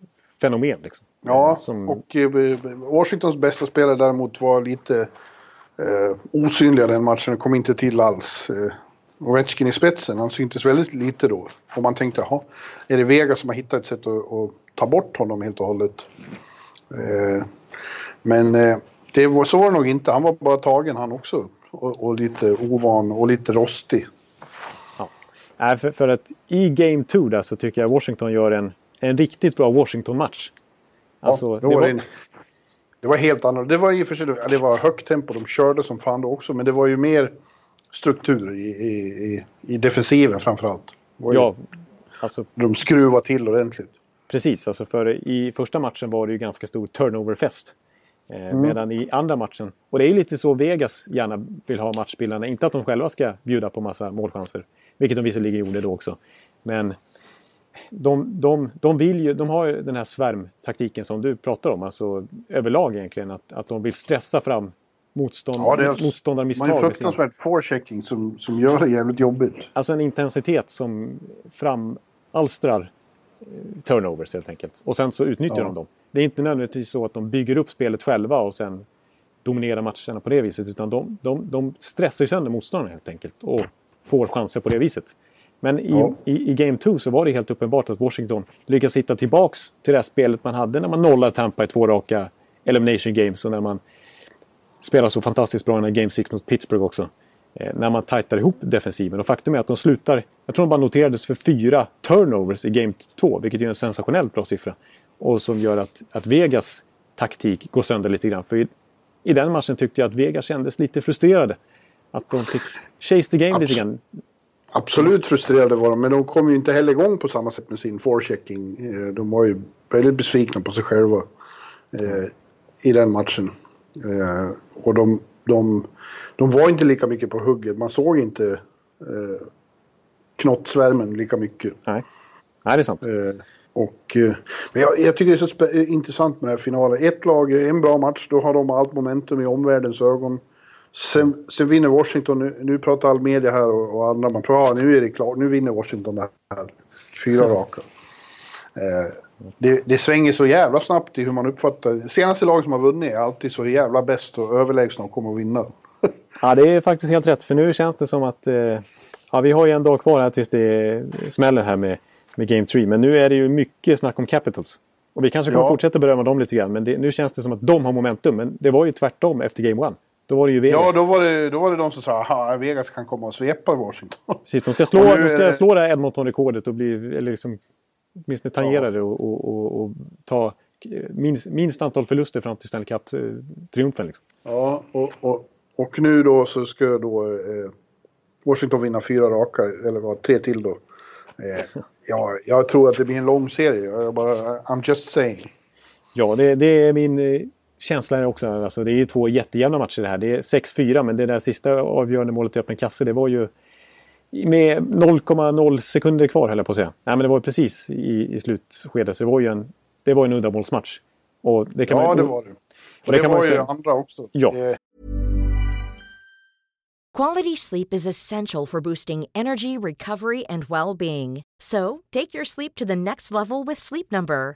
fenomen. Liksom. Ja, Som... och eh, Washingtons bästa spelare däremot var lite eh, osynliga den matchen, kom inte till alls. Eh, Ovechkin i spetsen, han syntes väldigt lite då. Och man tänkte, jaha, är det Vega som har hittat ett sätt att, att ta bort honom helt och hållet? Eh, men eh, det var, så var det nog inte. Han var bara tagen han också. Och, och lite ovan och lite rostig. Ja. för, för att i Game 2 där så tycker jag Washington gör en, en riktigt bra Washington-match. Alltså, ja, det var, Det var helt annorlunda. Det var i och för sig det var högt tempo, de körde som fan då också, men det var ju mer struktur i, i, i, i defensiven framförallt. Ja, alltså... De skruvade till ordentligt. Precis, alltså för i första matchen var det ju ganska stor turnoverfest. Eh, mm. Medan i andra matchen, och det är ju lite så Vegas gärna vill ha matchbildarna, inte att de själva ska bjuda på massa målchanser. Vilket de visserligen gjorde då också. Men de, de, de, vill ju, de har ju den här svärmtaktiken som du pratar om, alltså överlag egentligen. Att, att de vill stressa fram motstånd, ja, det är, motståndarmisstag. Man har fruktansvärt forechecking som, som gör det jävligt jobbigt. Alltså en intensitet som framalstrar turnovers helt enkelt. Och sen så utnyttjar ja. de dem. Det är inte nödvändigtvis så att de bygger upp spelet själva och sen dominerar matcherna på det viset. Utan de, de, de stressar sönder motståndarna helt enkelt. Och får chanser på det viset. Men i, ja. i, i Game 2 så var det helt uppenbart att Washington lyckas hitta tillbaks till det här spelet man hade när man nollade Tampa i två raka Elimination Games och när man spelar så fantastiskt bra i Game 6 mot Pittsburgh också. Eh, när man tajtar ihop defensiven. Och faktum är att de slutar, jag tror de bara noterades för fyra turnovers i Game 2, vilket är en sensationellt bra siffra. Och som gör att, att Vegas taktik går sönder lite grann. För i, i den matchen tyckte jag att Vegas kändes lite frustrerade. Att de fick chase the game Abs lite grann. Absolut frustrerade var de, men de kom ju inte heller igång på samma sätt med sin forechecking. Eh, de var ju väldigt besvikna på sig själva eh, i den matchen. Eh, och de, de, de var inte lika mycket på hugget. Man såg inte eh, knottsvärmen lika mycket. Nej, Nej det är sant. Eh, och, eh, men jag, jag, tycker det är så intressant med den här finalen. Ett lag, en bra match, då har de allt momentum i omvärldens ögon. Sen, sen vinner Washington, nu, nu pratar all media här och, och andra, man pratar, nu är det klart, nu vinner Washington det här. Fyra (laughs) raka. Eh, det, det, svänger så jävla snabbt i hur man uppfattar det. Senaste laget som har vunnit är alltid så jävla bäst och överlägsna och kommer att vinna. (laughs) ja, det är faktiskt helt rätt. För nu känns det som att eh, ja, vi har ju en dag kvar här tills det smäller här med, med Game 3. Men nu är det ju mycket snack om Capitals. Och vi kanske kommer ja. fortsätta berömma dem lite grann. Men det, nu känns det som att de har momentum. Men det var ju tvärtom efter Game 1. Då var det ju Vegas. Ja, då var det, då var det de som sa att Vegas kan komma och svepa Washington. Precis, de ska (laughs) slå, de ska det... slå det här Edmonton-rekordet och bli, eller liksom, åtminstone tangera det och, och, och, och, ta minst, minst antal förluster fram till Stanley Cup-triumfen. Liksom. Ja, och, och, nu då så ska då eh, Washington vinna fyra raka, eller vad, tre till då. Eh, (laughs) ja, jag tror att det blir en lång serie. Jag bara, I'm just saying. Ja, det, det är min eh, känsla är också, alltså det är ju två jättejämna matcher det här. Det är 6-4 men det där sista avgörande målet i öppen kasse det var ju med 0,0 sekunder kvar höll jag på att säga. Nej men det var ju precis i, i slutskedet så det var ju en, det var en uddamålsmatch. Och det kan ja man, det var det. Och det, det kan var man ju säga, andra också. Ja. Det... Quality sleep is essential for boosting energy, recovery and well-being. So take your sleep to the next level with Sleep Number.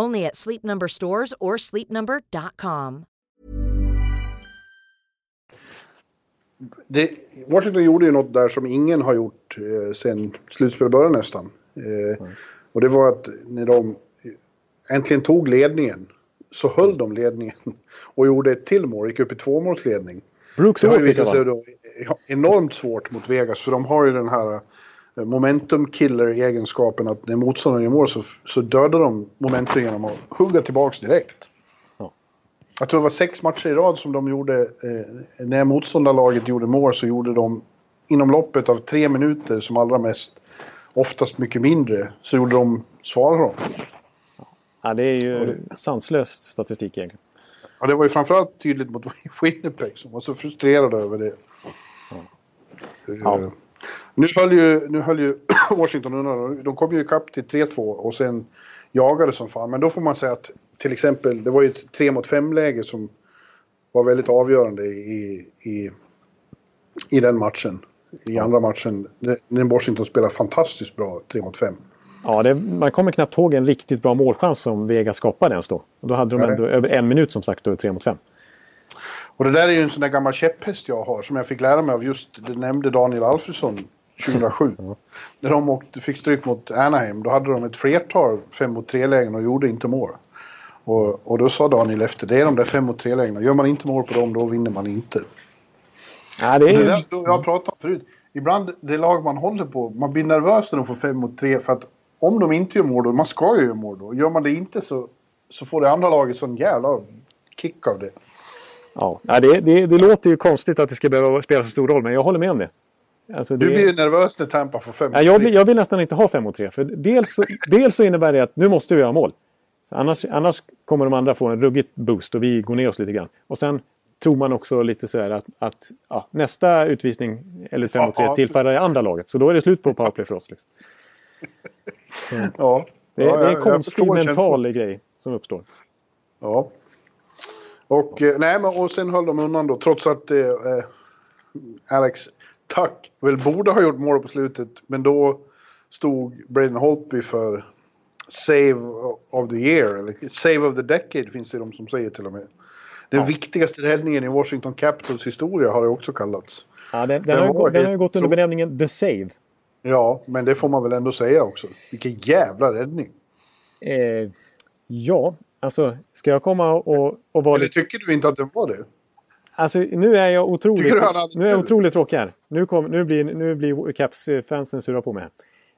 Only at Sleep Number stores or sleepnumber.com. Det, Washington gjorde ju något där som ingen har gjort eh, sen slutspelet började nästan. Eh, mm. Och det var att när de äntligen tog ledningen så höll de ledningen (laughs) och gjorde ett till mål, gick upp i tvåmålsledning. Brooks det har ju visat sig då enormt svårt mot Vegas för de har ju den här momentum killer-egenskapen att när motståndaren gör mål så, så dödar de momentum genom att hugga tillbaks direkt. Ja. Jag tror det var sex matcher i rad som de gjorde, eh, när motståndarlaget gjorde mål så gjorde de inom loppet av tre minuter som allra mest, oftast mycket mindre, så gjorde de, svarade de. Ja, det är ju det, sanslöst statistik egentligen. Ja, det var ju framförallt tydligt mot (laughs) Winnipeg som var så frustrerade över det. Ja. Ja. Nu höll ju, nu höll ju (clears throat) Washington undan. De kom ju ikapp till 3-2 och sen jagade som fan. Men då får man säga att till exempel, det var ju ett 3 mot 5 läge som var väldigt avgörande i, i, i den matchen. I andra matchen, när Washington spelade fantastiskt bra 3 mot 5. Ja, det, man kommer knappt ihåg en riktigt bra målchans som Vega skapade ens då. Och då hade de ändå över en minut som sagt, då 3 mot 5. Och det där är ju en sån där gammal käpphäst jag har som jag fick lära mig av just, det nämnde Daniel Alfredsson 2007. När de åkte, fick stryk mot Anaheim, då hade de ett flertal 5 mot 3-lägen och gjorde inte mål. Och, och då sa Daniel efter, det är de där 5 mot 3-lägena, gör man inte mål på dem då vinner man inte. Ja, det Det är, där, då jag pratat om förut, ibland det lag man håller på, man blir nervös när de får 5 mot 3 för att om de inte gör mål då, man ska ju göra mål då, gör man det inte så, så får det andra laget sån jävla kick av det. ja, ja, det, det, det låter ju konstigt att det ska behöva spela så stor roll, men jag håller med om det. Alltså, det Du blir ju nervös när Tampa får 5 Ja, jag, blir- jag vill nästan inte ha 5 mot 3. För dels, så- dels så innebär det att nu måste vi göra mål. Så annars, annars kommer de andra få en ruggigt boost och vi går ner oss lite grann. Och sen tror man också lite sådär att, att ja, nästa utvisning eller 5 mot 3 Ja, tillfaller det andra laget. Så då är det slut på powerplay för oss. Liksom. (laughs) Ja. Det, är- Ja, det är jag- en jag konstig mental känslan. grej som uppstår. Ja. Och, eh, nej, men, och sen höll de undan då, trots att eh, eh, Alex Tuck väl borde ha gjort mål på slutet. Men då stod Braden Holtby för Save of the year, eller Save of the decade finns det de som säger till och med. Den Ja. viktigaste räddningen i Washington Capitals historia har det också kallats. Ja, den, den, Den har, ju den har ju gått under benämningen The Save. Ja, men det får man väl ändå säga också. Vilken jävla räddning. Eh, ja, alltså ska jag komma och, och vara Eller tycker du inte att den var det? Alltså nu är jag otroligt, nu är jag otroligt tråkig här. Nu, kom, nu blir, nu blir Caps-fansen sura på mig.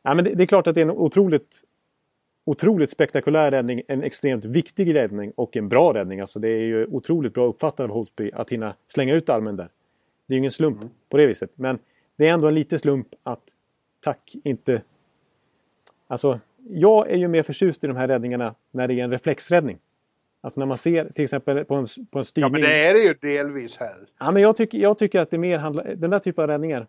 Ja, men det, det är klart att det är en otroligt, otroligt spektakulär räddning. En extremt viktig räddning och en bra räddning. Alltså det är ju otroligt bra uppfattat av Holtby att hinna slänga ut armen där. Det är ju ingen slump Mm. på det viset. Men det är ändå en liten slump att Tack inte... Alltså, jag är ju mer förtjust i de här räddningarna när det är en reflexräddning. Alltså när man ser till exempel på en, på en styrning. Ja, men det är det ju delvis här. Ja, men jag, tycker, jag tycker att det mer handlar... Den där typen av räddningar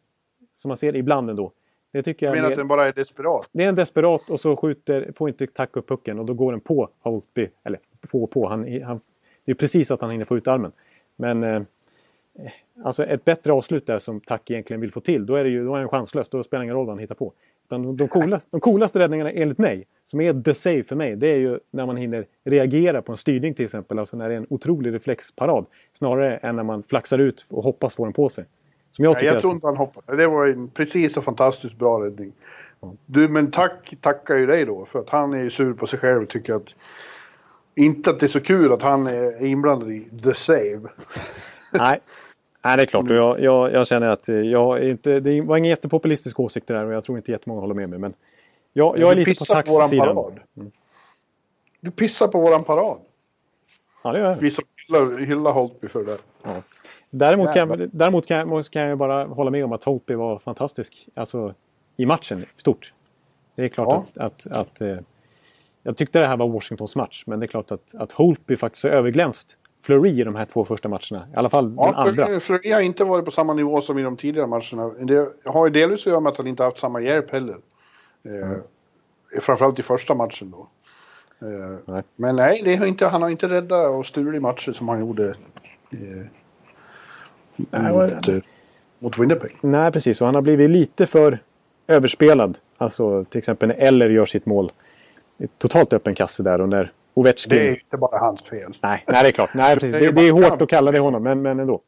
som man ser ibland ändå. Det tycker Jag jag, menar mer, att den bara är desperat. det är en desperat och så skjuter, får inte tacka upp pucken och då går den på Holtby. Eller på på. Han, han, det är precis att han hinner få ut armen. Men eh, alltså ett bättre avslut där som Tack egentligen vill få till. Då är, det ju, då är han chanslös. Då spelar det ingen roll vad han hittar på. Utan de, coolaste, de coolaste räddningarna enligt mig, som är the save för mig, det är ju när man hinner reagera på en styrning till exempel. Alltså när det är en otrolig reflexparad. Snarare än när man flaxar ut och hoppas få den på sig. Som jag Nej, jag att- tror inte han hoppade. Det var en precis och fantastiskt bra räddning. Du, men tack tackar ju dig då för att han är ju sur på sig själv och tycker att inte att det är så kul att han är inblandad i the save. Nej. (laughs) (laughs) Nej, det är klart. Och jag, jag, jag känner att eh, jag är inte, det var ingen jättepopulistisk åsikt det där och jag tror inte jättemånga håller med mig. Men jag, jag är Du lite på sida. parad. Du pissar på våran parad. Ja, det gör jag. Vi som hyllar, hyllar Holtby för det där. Däremot, kan, jag- däremot kan, jag- kan jag bara hålla med om att Holtby var fantastisk alltså, i matchen stort. Det är klart Ja. att... att, att eh, jag tyckte det här var Washingtons match, men det är klart att, att Holtby faktiskt har överglänst Fleury i de här två första matcherna. I alla fall den Ja, andra. för, för jag har inte varit på samma nivå som i de tidigare matcherna. Det har ju delvis att göra med att han inte haft samma hjälp heller. Eh, Framförallt i första matchen då. Eh, Nej. Men nej, det har inte, han har inte räddat och stulit matcher som han gjorde eh, mot, eh, mot Winnipeg. Nej, precis. Och han har blivit lite för överspelad. Alltså till exempel när Eller gör sitt mål. Totalt öppen kasse där och när Ovechkin... Det är inte bara hans fel. Nej, nej, det är klart. Nej, (laughs) precis. Det Det, är hårt att kalla det honom, men, men ändå.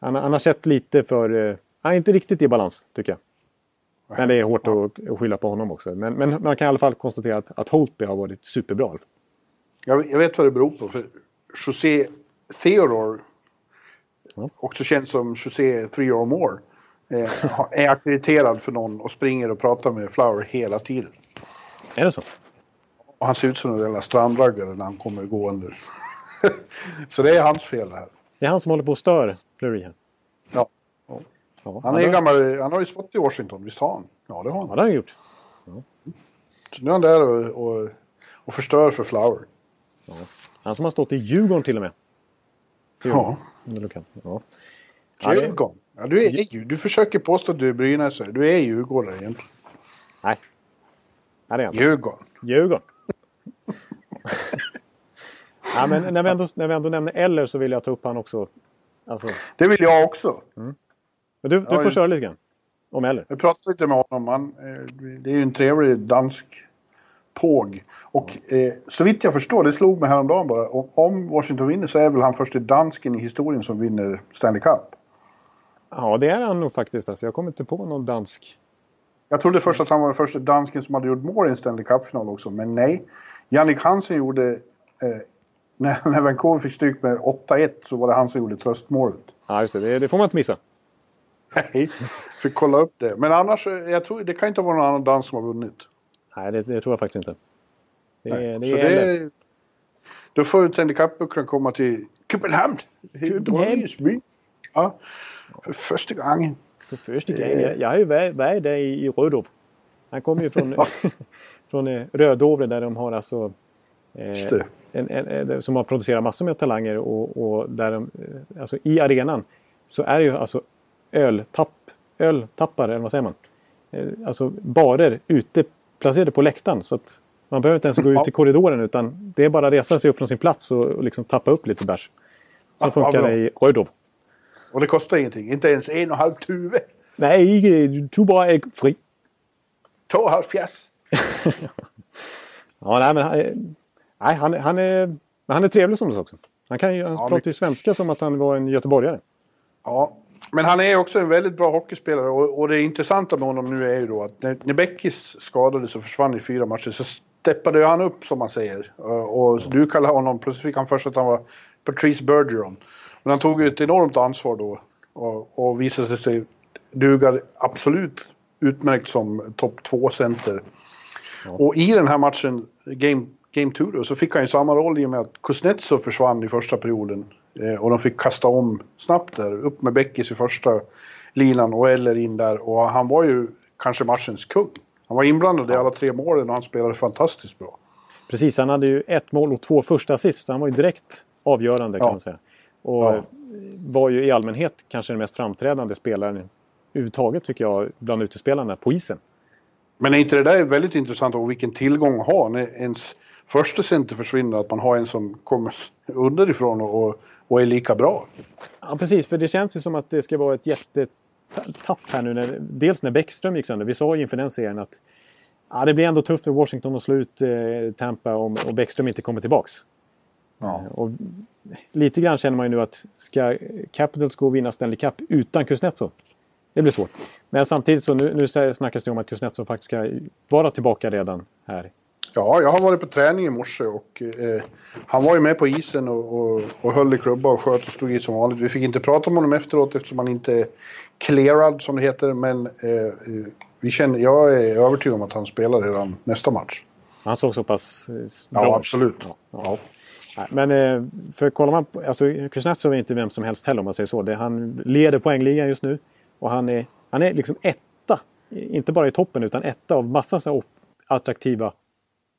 Han, han har sett lite för... eh, han är inte riktigt i balans, tycker jag. Men det är hårt att, att skylla på honom också. Men, men man kan i alla fall konstatera att, att Holtby har varit superbra. Jag, jag vet vad det beror på. För José Theodore, Ja. också känd som José Three or More, eh, (laughs) är ackrediterad för någon och springer och pratar med Flower hela tiden. Är det så? Och han ser ut som en jävla strandraggare när han kommer gående. (laughs) Så det är hans fel det här. Det är han som håller på och stör Fleury här. Ja. Ja, Han, är ja, det- gammal, han har ju stått i Washington, visst har han? Ja, det har Ja, han. det har han gjort. Så nu är han där och, och, och förstör för Flower. Han som har stått i Djurgården till och med. Ja. Du kan. Ja. Ja, Djurgården. Ja, du, är, ju- du försöker påstå att du är brynäsare. Du är djurgårdare egentligen. Nej. Ja, det är han. Djurgården. Djurgården. Ja, men när vi, ändå, när vi ändå nämner Eller så vill jag ta upp han också. Alltså, Det vill jag också. men du, du Ja, får ju- köra lite grann. Om Eller. Jag pratade lite med honom. Han, eh, det är ju en trevlig dansk Påg. Och eh, så vitt jag förstår, det slog mig häromdagen bara, om Washington vinner så är väl han första dansken i historien som vinner Stanley Cup. Ja, det är han nog faktiskt. Alltså, jag kommer inte på någon dansk. Jag trodde först att han var den första dansken som hade gjort mål i en Stanley Cup-final också, men nej. Jannik Hansen gjorde, eh, när, (laughs) när Vancouver fick stryk med 8-1 så var det han som gjorde tröstmålet. Ja, just det. Det, det får man inte missa. Nej, fick kolla upp det. Men annars, eh, jag tror, det kan inte vara någon annan dansk som har vunnit. Nej, det, det tror jag faktiskt inte. Det, Nej. det så är det, då får Stanley Cup-bucklan komma till Köpenhamn. Köpenhamn. Ja, för första gången. För första gången. Jag, jag har ju varit, där i, i. Han kommer ju från, (laughs) från eh, Rödovre där de har alltså... Eh, en, en, en, som har producerat massor med talanger och, och där de, eh, alltså i arenan så är det ju alltså öltapp, öltappare, eller vad säger man? Eh, Alltså barer ute placerade på läktaren så att man behöver inte ens gå ut Ja. i korridoren utan det är bara att resa sig upp från sin plats och, och liksom tappa upp lite bärs. Så Ja, funkar det i Rödov. Och det kostar ingenting. Inte ens en och en halv tuve. Nej, du bara ägg fri. Två och halv fjärs. (laughs) Ja, nej, men han, är- nej, han, han, är, men han är trevlig som du sa också. Han, kan ju, han Ja, pratar ju svenska som att han var en göteborgare. Ja, men han är också en väldigt bra hockeyspelare och, och det intressanta med honom nu är ju då att när, när Beckis skadades och försvann i fyra matcher så steppade han upp som man säger. Och, och du kallar honom, plötsligt fick han först att han var Patrice Bergeron. Men han tog ju ett enormt ansvar då och, och visade sig duga absolut utmärkt som topp 2-center. Och i den här matchen, Game, game 2 då, så fick han ju samma roll i och med att Kuznetsov försvann i första perioden. Eh, och de fick kasta om snabbt där, upp med Beckis i första linan och Eller in där. Och han var ju kanske matchens kung. Han var inblandad i alla tre målen och han spelade fantastiskt bra. Precis, han hade ju ett mål och två första assist. så Han var ju direkt avgörande kan Ja. man säga. Och Ja. var ju i allmänhet kanske den mest framträdande spelaren överhuvudtaget tycker jag bland utespelarna på isen. Men är inte det där väldigt intressant och vilken tillgång att ha när ens första center försvinner? Att man har en som kommer underifrån och, och, och är lika bra. Ja, precis. För det känns ju som att det ska vara ett jättetapp här nu. När, dels när Bäckström gick sönder. Vi sa ju inför den serien att ja, det blir ändå tufft för Washington att slå ut eh, Tampa om och Bäckström inte kommer tillbaks. Ja. Och lite grann känner man ju nu att ska Capitals gå och vinna Stanley Cup utan Kuznetsov? Det blir svårt. Men samtidigt så nu, nu snackas det om att Kuznetsov faktiskt ska vara tillbaka redan här. Ja, jag har varit på träning i morse och eh, han var ju med på isen och, och, och höll i klubba och sköt och stod i som vanligt. Vi fick inte prata med honom efteråt eftersom han inte är clearad som det heter. Men eh, vi känner, jag är övertygad om att han spelar redan nästa match. Han såg så pass eh, bra Ja, ut. absolut. Ja. Nej, Men eh, för kollar man på, alltså Kuznetsov är inte vem som helst heller om man säger så. Det, han leder poängligan just nu. Och han är, han är liksom etta, inte bara i toppen utan etta av massa så attraktiva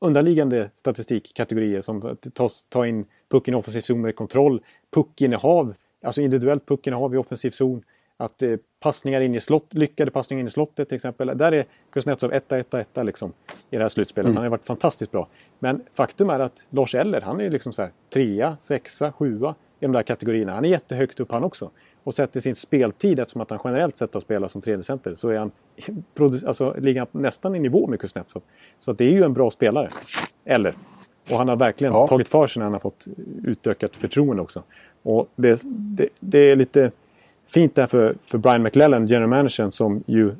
underliggande statistikkategorier som att ta, in pucken i offensiv zon med kontroll, puckinnehav, alltså individuellt puckinnehav i offensiv zon, att eh, passningar in i slott, lyckade passningar in i slottet till exempel. Där är Kuznetsov etta, etta, etta liksom i det här slutspelet. Han har varit fantastiskt bra. Men faktum är att Lars Eller, han är liksom så här trea, sexa, sjua i de där kategorierna. Han är jättehögt upp han också. Och sett i sin speltid, eftersom att han generellt sett har spelat som tredje center, så är han (laughs) alltså, ligger han nästan i nivå med Kuznetsov. Så att det är ju en bra spelare. Eller. Och han har verkligen Ja. tagit för sig när han har fått utökat förtroende också. Och det, det, det är lite fint där för, för Brian McLellan, general managern, som ju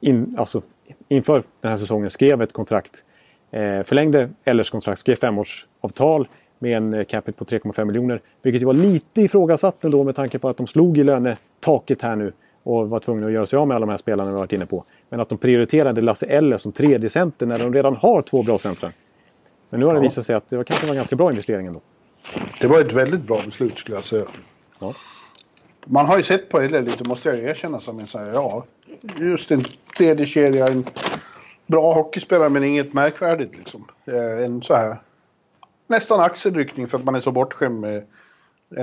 in, alltså, inför den här säsongen skrev ett kontrakt. Eh, förlängde Ellers kontrakt, skrev femårsavtal med en eh, capita på 3,5 miljoner. Vilket ju var lite ifrågasatt ändå med tanke på att de slog i lönetaket här nu och var tvungna att göra sig av med alla de här spelarna vi varit inne på. Men att de prioriterade Lasse Eller som tredje center när de redan har två bra centrar. Men nu har det Ja. visat sig att det var kanske var en ganska bra investering ändå. Det var ett väldigt bra beslut skulle jag säga. Ja. Man har ju sett på LA lite, måste jag erkänna, som en sån här, ja, just en tredje kedja, en bra hockeyspelare men inget märkvärdigt liksom. Eh, En så här, nästan axelryckning för att man är så bortskämd med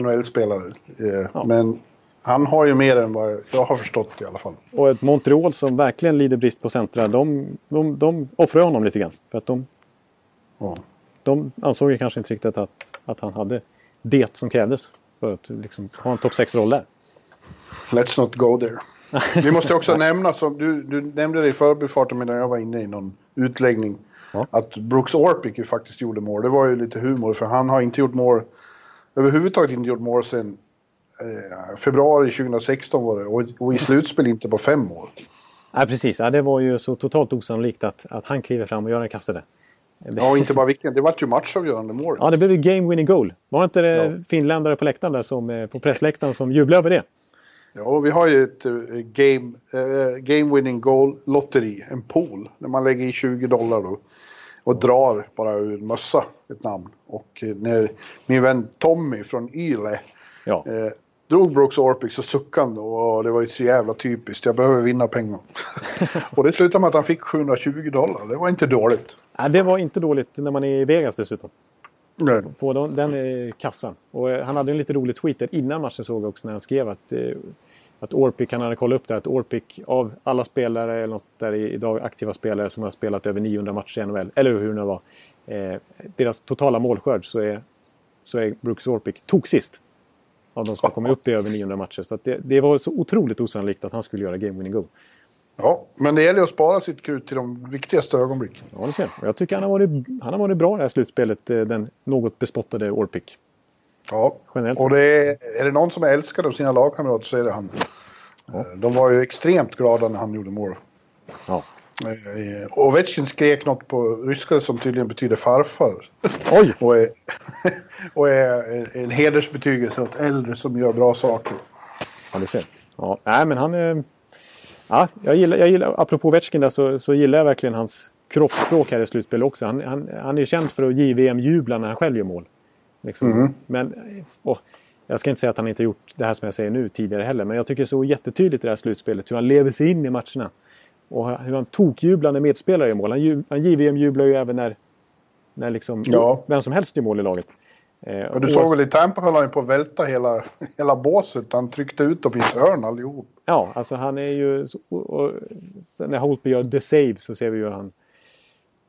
NHL-spelare. Eh, Ja. Men han har ju mer än vad jag har förstått i alla fall. Och ett Montreal som verkligen lider brist på centra, de, de, de offrar honom lite grann. För att de, Ja. de ansåg ju kanske inte riktigt att, att han hade det som krävdes för att liksom, ha en topp 6-roll där. Let's not go there. (laughs) Vi måste också nämna, som du, du nämnde det i förbifarten medan jag var inne i någon utläggning. Ja. Att Brooks Orpik ju faktiskt gjorde mål. Det var ju lite humor för han har inte gjort mål överhuvudtaget inte gjort mål sedan eh, februari 2016 var det och, och i slutspel inte på fem år. Nej precis, ja, det var ju så totalt osannolikt att, att han kliver fram och gör en kastade. Ja, och inte bara viktigt. Det var ju matchavgörande mål. Ja, det blev ju game winning goal. Var inte det ja. finländare på läktaren där som, eh, på pressläktaren som jublade över det? Ja, vi har ju ett uh, game, uh, game winning goal lotteri, en pool, där man lägger i 20 dollar då, och drar bara ur mössa ett namn. Och uh, när min vän Tommy från Yle ja. uh, drog Brooks Orpik så suckade han och det var ju så jävla typiskt. Jag behöver vinna pengar. (laughs) och det slutade med att han fick 720 dollar. Det var inte dåligt. Nej, det var inte dåligt när man är i Vegas dessutom. Nej. På den, den kassan. Och han hade en lite rolig tweet där innan matchen såg jag också när han skrev att att Orpik, han hade kollat upp det, att Orpik av alla spelare eller något där idag aktiva spelare som har spelat över 900 matcher i NHL, eller hur det nu var, eh, deras totala målskörd så är, så är Brooks Orpik tog sist av de som har kommit upp i över 900 matcher. Så det, det, var så otroligt osannolikt att han skulle göra game winning goal. Ja, men det gäller att spara sitt krut till de viktigaste ögonblicken. Ja, det ser jag. Jag tycker han har varit, han har varit bra i det här slutspelet, eh, den något bespottade Orpik. Ja, Generellt och det är, är det någon som är älskad av sina lagkamrater så är det han. Ja. Eh, de var ju extremt glada när han gjorde mål. Ja. Eh, Ovechkin skrek något på ryska som tydligen betyder farfar. Oj! (laughs) och är, (laughs) och är en hedersbetygelse åt äldre som gör bra saker. Ja, du ser. Ja, nej men han är... Ja, jag gillar, jag gillar, apropå Ovechkin där så, så gillar jag verkligen hans kroppsspråk här i slutspelet också. Han, han, han är känd för att JVM-jubla när han själv gör mål. Liksom. Mm. Men, åh, jag ska inte säga att han inte gjort det här som jag säger nu tidigare heller. Men jag tycker det så jättetydligt i det här slutspelet hur han lever sig in i matcherna. Och hur han tokjublar när medspelare i mål. Han, han JVM-jublar ju även när, när liksom, ja. vem som helst gör mål i laget. Eh, och du såg väl i Tampa höll han på att välta hela, hela båset. Han tryckte ut dem i ett hörn allihop. Ja, alltså han är ju... Och, och, när Holtby gör the save så ser vi ju han...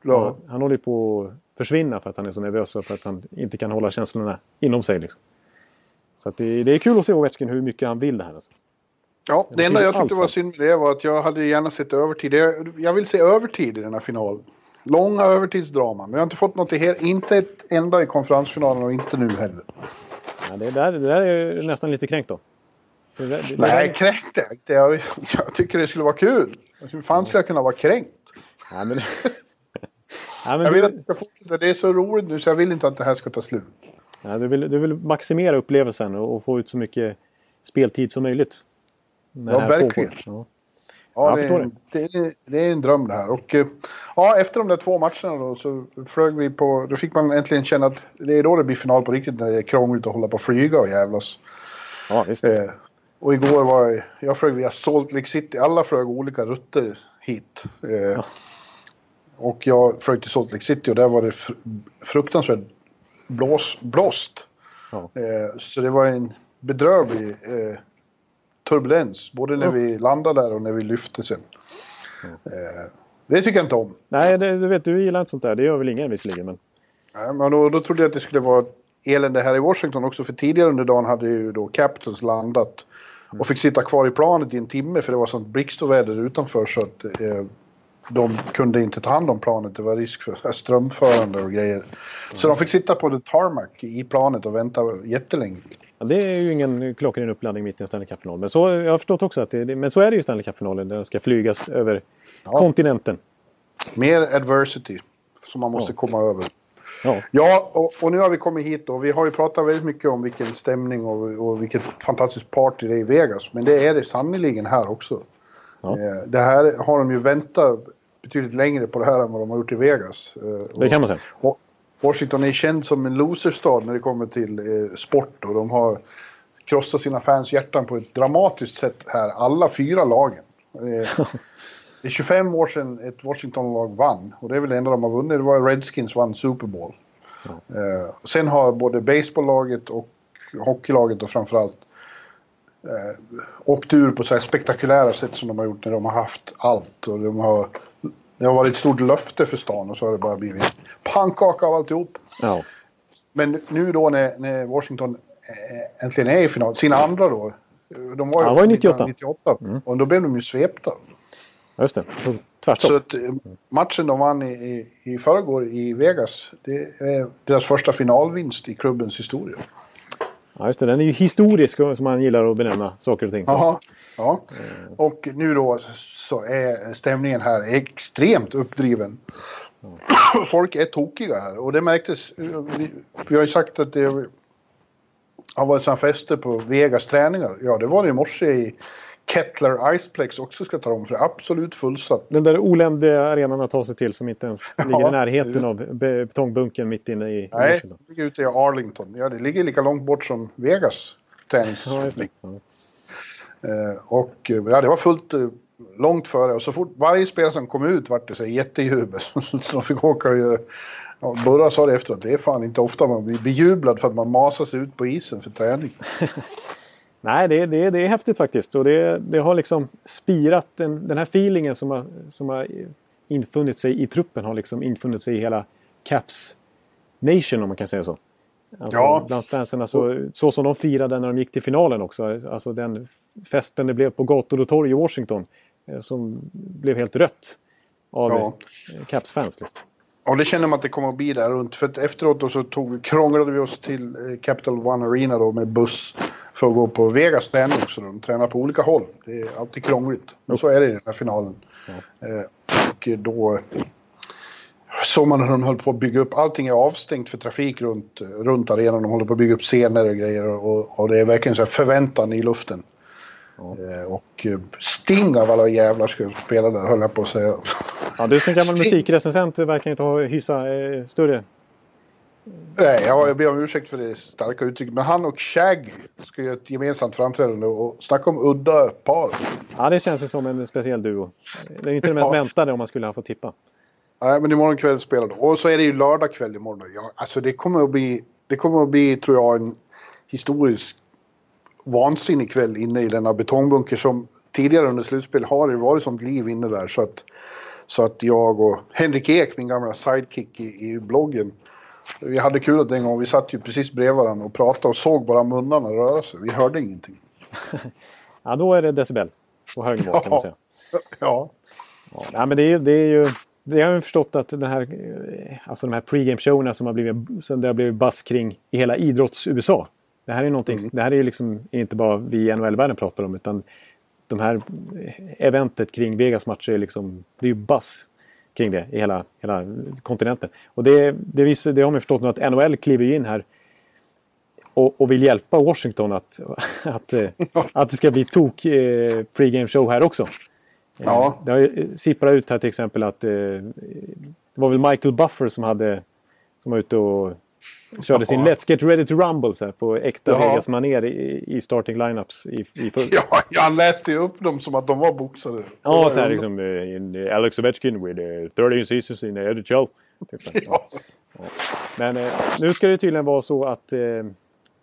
Ja. Han, håller på att försvinna för att han är så nervös och för att han inte kan hålla känslorna inom sig. Liksom. Så det, det, är kul att se Ovechkin hur mycket han vill det här. Alltså. Ja, det enda jag tyckte var synd med det var att jag hade gärna sett övertid. Jag, jag vill se övertid i den här finalen. Långa övertidsdraman. Vi har inte fått något i inte ett enda i konferensfinalen och inte nu heller. Ja, det, där, det där är nästan lite kränkt då. Det, det, Nej, där... kränkt är inte. Jag, jag tycker det skulle vara kul. Hur fan skulle jag kunna vara kränkt? Ja, men... (laughs) ja, men jag vill att det ska fortsätta. Det är så roligt nu så jag vill inte att det här ska ta slut. Ja, du, vill, du vill maximera upplevelsen och, och få ut så mycket speltid som möjligt. Ja, verkligen. Ja. Ja, det är, det, är, det, är, en dröm det här. Och eh, ja, efter de där två matcherna då så flög vi på... Då fick man äntligen känna att det är då det blir final på riktigt när det är krångligt att hålla på och flyga och jävlas. Ja, visst. Eh, och igår var jag... Jag flög via Salt Lake City. Alla flög olika rutter hit. Eh, ja. Och jag flög till Salt Lake City och där var det fruktansvärt blås, blåst. Ja. Eh, så det var en bedrövlig eh, turbulens, både när vi landade där och när vi lyfte sen. Ja. Eh, det tycker jag inte om. Nej, det, du vet, du gillar inte sånt där. Det gör väl ingen visserligen. Men... Nej, men då, då trodde jag att det skulle vara elände här i Washington också. För tidigare under dagen hade ju då Capitals landat. Och fick sitta kvar i planet i en timme för det var sånt blixtoväder utanför så att eh, de kunde inte ta hand om planet. Det var risk för (laughs) strömförande och grejer. Så de fick sitta på the tarmac i planet och vänta jättelänge. Ja, det är ju ingen klockren uppladdning mitt i en Stanley Cup-final. Men så, jag har förstått också att det, men så är det ju Stanley Cup-finalen. Den ska flygas över ja. kontinenten. Mer adversity som man måste ja. komma över. Ja, ja och, och, nu har vi kommit hit och vi har ju pratat väldigt mycket om vilken stämning och, och vilket fantastiskt party det är i Vegas. Men det är det sannerligen här också. Ja. Eh, det här har de ju väntat betydligt längre på det här än vad de har gjort i Vegas. Eh, det kan man säga. Washington är känd som en loserstad när det kommer till eh, sport och de har krossat sina fans hjärtan på ett dramatiskt sätt här, alla fyra lagen. Eh, (laughs) det är 25 år sedan ett Washington-lag vann och det är väl det enda de har vunnit. Det var Redskins vann Super Bowl. Ja. Sen har både baseballlaget och hockeylaget och framförallt eh, åkt ur på så här spektakulära sätt som de har gjort när de har haft allt. Och de har det har varit ett stort löfte för stan och så har det bara blivit pannkaka av alltihop. Ja. Men nu då när, när Washington eh, äntligen är i final, sina andra då. De var ju ja, var 98. 98 mm. och då blev de ju svepta. Just det. tvärstopp. Så att eh, matchen de vann i, i, i förrgår i Vegas, det är deras första finalvinst i klubbens historia. Ja, just det. Den är ju historisk som man gillar att benämna saker och ting. Aha, Ja. Och nu då så är stämningen här extremt uppdriven. Folk är tokiga här och det märktes. Vi, vi har ju sagt att det har varit sådana fester på Vegas träningar. Ja, det var det i morse i Kettler Iceplex också ska ta om för det är absolut fullsatt. Den där oländiga arenan att ta sig till som inte ens (laughs) ligger Ja, i närheten av be- betongbunken mitt inne i Nej, Washington. det ligger ute i Arlington. Ja, det ligger lika långt bort som Vegas träningsanläggning. Ja. Eh, och eh, ja, det var fullt eh, långt före och så fort varje spelare som kom ut vart det så jättejubel. (laughs) så de fick åka och göra- ja, Burra sa det efteråt, det är fan inte ofta man blir bejublad för att man masas ut på isen för träning. (laughs) Nej, det, det, det är häftigt faktiskt. Och det, det har liksom spirat den, den här feelingen som har, som har infunnit sig i truppen har liksom infunnit sig i hela Caps Nation om man kan säga så. Alltså, Ja. Bland fansen, alltså, så som de firade när de gick till finalen också. Alltså den festen det blev på gator och torg i Washington. eh, Som blev helt rött av Ja. eh, Caps-fans. Liksom. Och det känner man att det kommer att bli där runt. För att efteråt då så tog, krånglade vi oss till eh, Capital One Arena då med buss för att gå på Vegas träning också. De tränar på olika håll. Det är alltid krångligt. Och så är det i den här finalen. Eh, och då såg man hur de höll på att bygga upp. Allting är avstängt för trafik runt, runt arenan. De håller på att bygga upp scener och grejer. Och, och det är verkligen så förväntan i luften. Eh, och eh, Sting av alla jävlar skulle spela där höll jag på att säga. Ja, du som gammal musikrecensent verkar inte ha, hysa eh, större... Nej, ja, jag ber om ursäkt för det starka uttrycket. Men han och Shaggy ska göra ett gemensamt framträdande och snacka om udda par. Ja, det känns ju som en speciell duo. Det är inte det mest Ja. väntade om man skulle ha fått tippa. Nej, men imorgon kväll spelar de. Och så är det ju lördag kväll imorgon. Ja, alltså det kommer att bli, det kommer att bli, tror jag, en historisk vansinnig kväll inne i denna betongbunker som tidigare under slutspel har det varit sånt liv inne där så att, så att jag och Henrik Ek, min gamla sidekick i, i bloggen, vi hade kul att en gång, vi satt ju precis bredvid varandra och pratade och såg bara munnarna röra sig. Vi hörde ingenting. (laughs) Ja, då är det decibel på hög nivå kan man säga. (laughs) Ja. Ja, nej, men det är, det är ju... Det har jag förstått att den här, eh, alltså de här pregame-showerna som har blivit, som det har blivit buzz kring i hela idrotts-USA. Det här är någonting, det här är liksom inte bara vi i NHL-världen pratar om utan de här eh, eventet kring Vegas-matcher är liksom, det är ju buzz kring det i hela, hela kontinenten. Och det, det, visar, det har man förstått nu att NHL kliver in här och, och vill hjälpa Washington att, (laughs) att, eh, att det ska bli tok eh, pregame show här också. Ja. Eh, Det har ju sipprat ut här till exempel att eh, det var väl Michael Buffer som hade som var ute och körde sin. Let's Get Ready to Rumble så här, på äkta Ja. Vegas-manér i, i starting lineups i, i full. (laughs) Ja, han läste ju upp dem som att de var boxare. Ja, så här liksom eh, in, eh, Alex Ovechkin with uh, 13 seasons in the NHL. Typ. (laughs) Ja. Ja. Men eh, nu ska det tydligen vara så att, eh,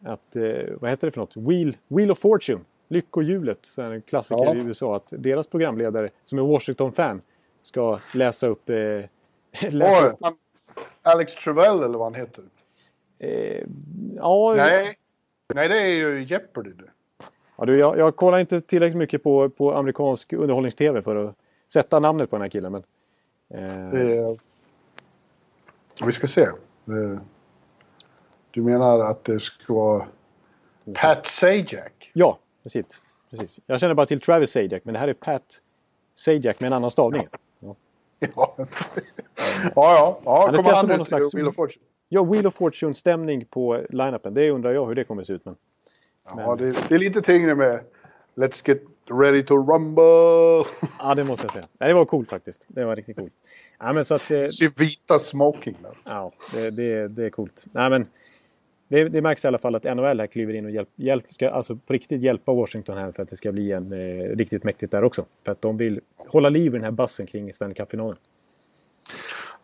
att eh, vad heter det för något? Wheel, Wheel of Fortune, Lyckohjulet, så en klassiker Ja. i USA. Att deras programledare som är Washington-fan ska läsa upp... Eh, (laughs) läsa upp Alex Trevell eller vad han heter. Eh, ja, Nej, nej det är ju Jeopardy ja, du, jag, jag kollar inte tillräckligt mycket på, på amerikansk underhållnings-tv för att sätta namnet på den här killen. Men, eh, vi ska se. Du menar att det ska vara Pat Sajak? Ja, precis. precis. Jag känner bara till Travis Sajak, men det här är Pat Sajak med en annan stavning. Ja. (laughs) ja, ja. ja Ja, kommer han ut i Wheel of Fortune? Ja, Wheel of Fortune-stämning på line-upen. Det undrar jag hur det kommer att se ut. Men... Ja, det, det är lite tyngre med Let's get ready to rumble. (laughs) Ja, det måste jag säga. Det var coolt faktiskt. Det var riktigt coolt. Ja, men så att, eh, Se vita smoking där. ja, det, det, det är coolt. Nej, men det, det märks i alla fall att NHL här kliver in och hjälp, hjälp, ska alltså på riktigt hjälpa Washington här för att det ska bli en eh, riktigt mäktigt där också. För att de vill hålla liv i den här bassen kring Stanley Cup-finalen.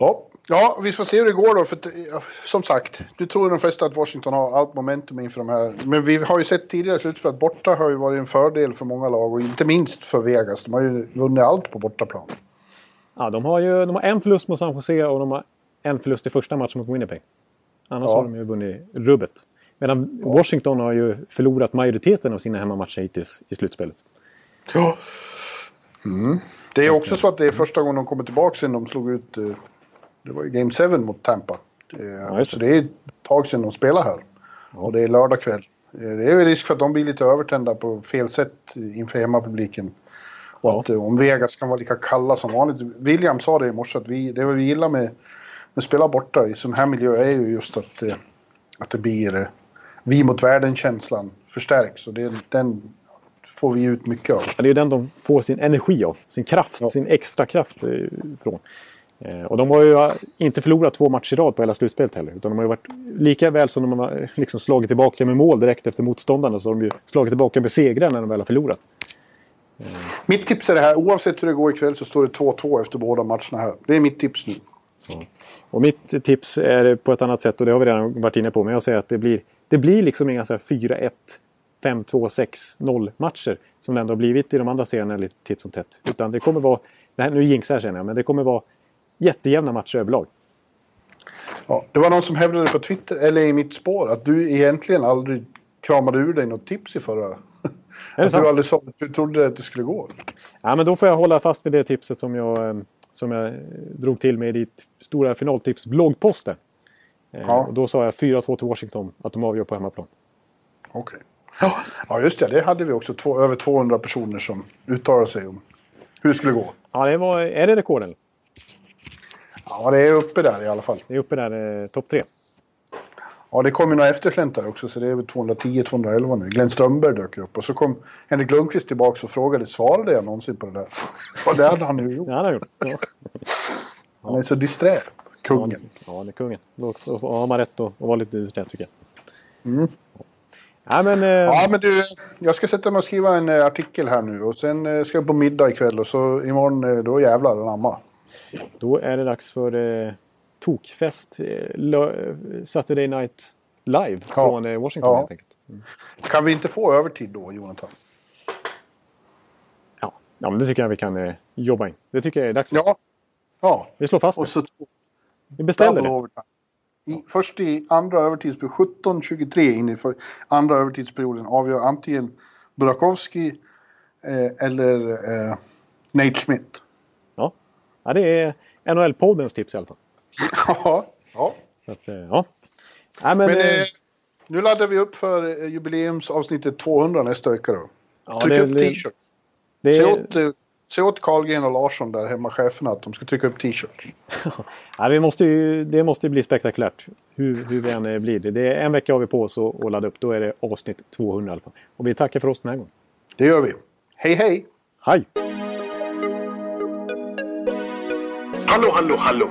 Ja, ja, vi får se hur det går då. För ja, som sagt, du tror de flesta att Washington har allt momentum inför de här. Men vi har ju sett tidigare slutspel att borta har ju varit en fördel för många lag och inte minst för Vegas. De har ju vunnit allt på bortaplan. Ja, de har ju de har en förlust mot San Jose och de har en förlust i första matchen mot Winnipeg. Annars Ja. har de ju vunnit rubbet. Medan Washington har ju förlorat majoriteten av sina hemmamatcher hittills i slutspelet. Ja. Mm. Det är också så att det är första gången de kommer tillbaka sen de slog ut... Det var ju Game 7 mot Tampa. Eh, det. Så det är ett tag sedan de spelar här. Och det är lördag kväll. Eh, Det är väl risk för att de blir lite övertända på fel sätt inför hemmapubliken. Och Ja. att eh, om Vegas kan vara lika kalla som vanligt. William sa det i morse att vi, det vi gillar med, med att spela borta i sån här miljö är ju just att, att det blir vi mot världen-känslan förstärks. Och det, den får vi ut mycket av. Ja, Det är ju den de får sin energi av. Sin kraft, Ja. sin extra kraft från. Eh, Och de har ju eh, inte förlorat två matcher i rad på hela slutspelet heller. Utan de har ju varit lika väl som de har eh, liksom slagit tillbaka med mål direkt efter motståndarna så har de ju slagit tillbaka med segrar när de väl har förlorat. Mitt tips är det här, oavsett hur det går ikväll så står det 2-2 efter båda matcherna här. Det är mitt tips nu. Och mitt tips är på ett annat sätt och det har vi redan varit inne på. Men jag säger att det blir, det blir liksom inga så här 4-1, 5-2, 6-0 matcher. Som det ändå har blivit i de andra serierna lite titt som tätt. Utan det kommer vara, det här, nu jinxar jag känner jag, men det kommer vara jättejämna matcher överlag. Ja, det var någon som hävdade på Twitter, eller i mitt spår, att du egentligen aldrig kramade ur dig något tips i förra... Att sant? du aldrig sa att du trodde att det skulle gå. Ja, men då får jag hålla fast vid det tipset som jag, eh, som jag drog till med i ditt stora finaltips bloggposten. Eh, Ja. Och då sa jag 4-2 till Washington, att de avgör på hemmaplan. Okej. Ja, ja, just det. Det hade vi också. Två, över 200 personer som uttalade sig om hur det skulle gå. Ja, det var, är det rekorden? Ja, det är uppe där i alla fall. Det är uppe där, eh, topp tre. Ja, det kom ju några eftersläntare också, så det är väl 210-211 nu. Glenn Strömberg dök upp. Och så kom Henrik Lundqvist tillbaka och frågade, svarade jag någonsin på det där? (laughs) Och det hade han ju gjort. Ja, han har gjort. Ja. (laughs) Han är så disträ, kungen. Ja, det är kungen. Då har man rätt att att vara lite disträ tycker jag. Mm. Ja, men, eh, Ja, men du, jag ska sätta mig och skriva en eh, artikel här nu och sen eh, ska jag på middag ikväll och så imorgon, eh, då jävlar anamma. Då är det dags för eh, tokfest. Eh, Saturday Night Live Ja. från eh, Washington Ja. helt enkelt. Kan vi inte få övertid då, Jonathan? Ja. ja, men det tycker jag vi kan eh, jobba in. Det tycker jag är dags för. Ja. Ja, Vi slår fast det. och så två Vi beställer det. I, först i andra övertidsperioden, 17-23 in i för, andra övertidsperioden avgör antingen Burakovsky eh, eller eh, Nate Schmidt. Ja. ja, det är NHL-poddens tips i alla fall. Ja, ja. Så att, eh, ja. Nej, men, Men eh, eh, nu laddar vi upp för eh, jubileumsavsnittet 200 nästa vecka då. ja, Tryck det, upp t-shirts. det, Se åt, se åt Carlgren och Larsson där hemma, cheferna, att de ska trycka upp t-shirts. (laughs) ja, det, måste ju, det måste ju bli spektakulärt. Hur, hur vi än blir det. det är en vecka har vi på oss att ladda upp. Då är det avsnitt 200 i alla fall. Och vi tackar för oss den här gången. Det gör vi. Hej hej! Hej! Hallå, hallå, hallå.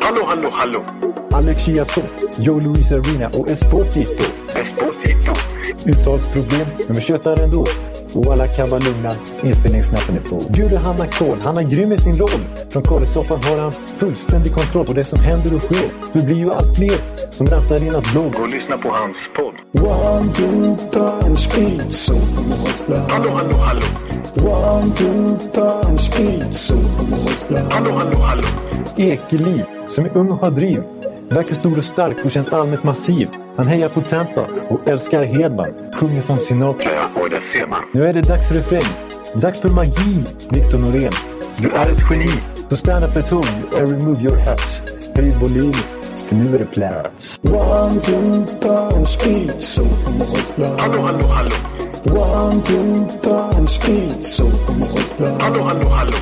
Hallå, hallå, hallå. Alex Chiazot, Joe Luis Arena och Esposito. Esposito. Uttalsproblem, men vi tjötar ändå. Och alla kan vara lugna, inspelningsknappen är på. Bjuder Hanna Kohl, han är grym i sin roll. Från Kållesoffan har han fullständig kontroll på det som händer och sker. Det blir ju allt fler som rattar Arenas blogg. Gå och lyssna på hans podd. One, two, three, speed, so Hallå, hallå, hallå. One, two, three, speed, so Hallå, hallå, hallå. Ekeliv, som är ung och har driv. Verkar stor och stark och känns allmänt massiv. Han hejar på Tampa och älskar Hedman. Sjunger som Sinatra. Ja, och där ser man. Nu är det dags för refräng. Dags för magi, Victor Norén. Du är ett geni. Så stand up at home and remove your hats. Höj volym, för nu är det plats. One, two, three, speed, so Hallå, hallå, hallå. One, two, three, speed, so Hallå, hallå, hallå.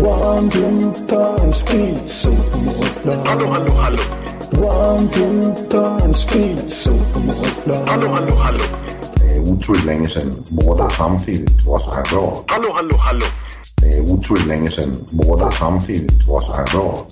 One, two, three, speed, so Hallå, hallå, hallå. One, two, three, speed, so Hallå, hallå, hallå. Det är otroligt länge sedan båda samtidigt var så här bra. Hallå, hallå, hallå. Det är otroligt länge sedan båda samtidigt var så här bra.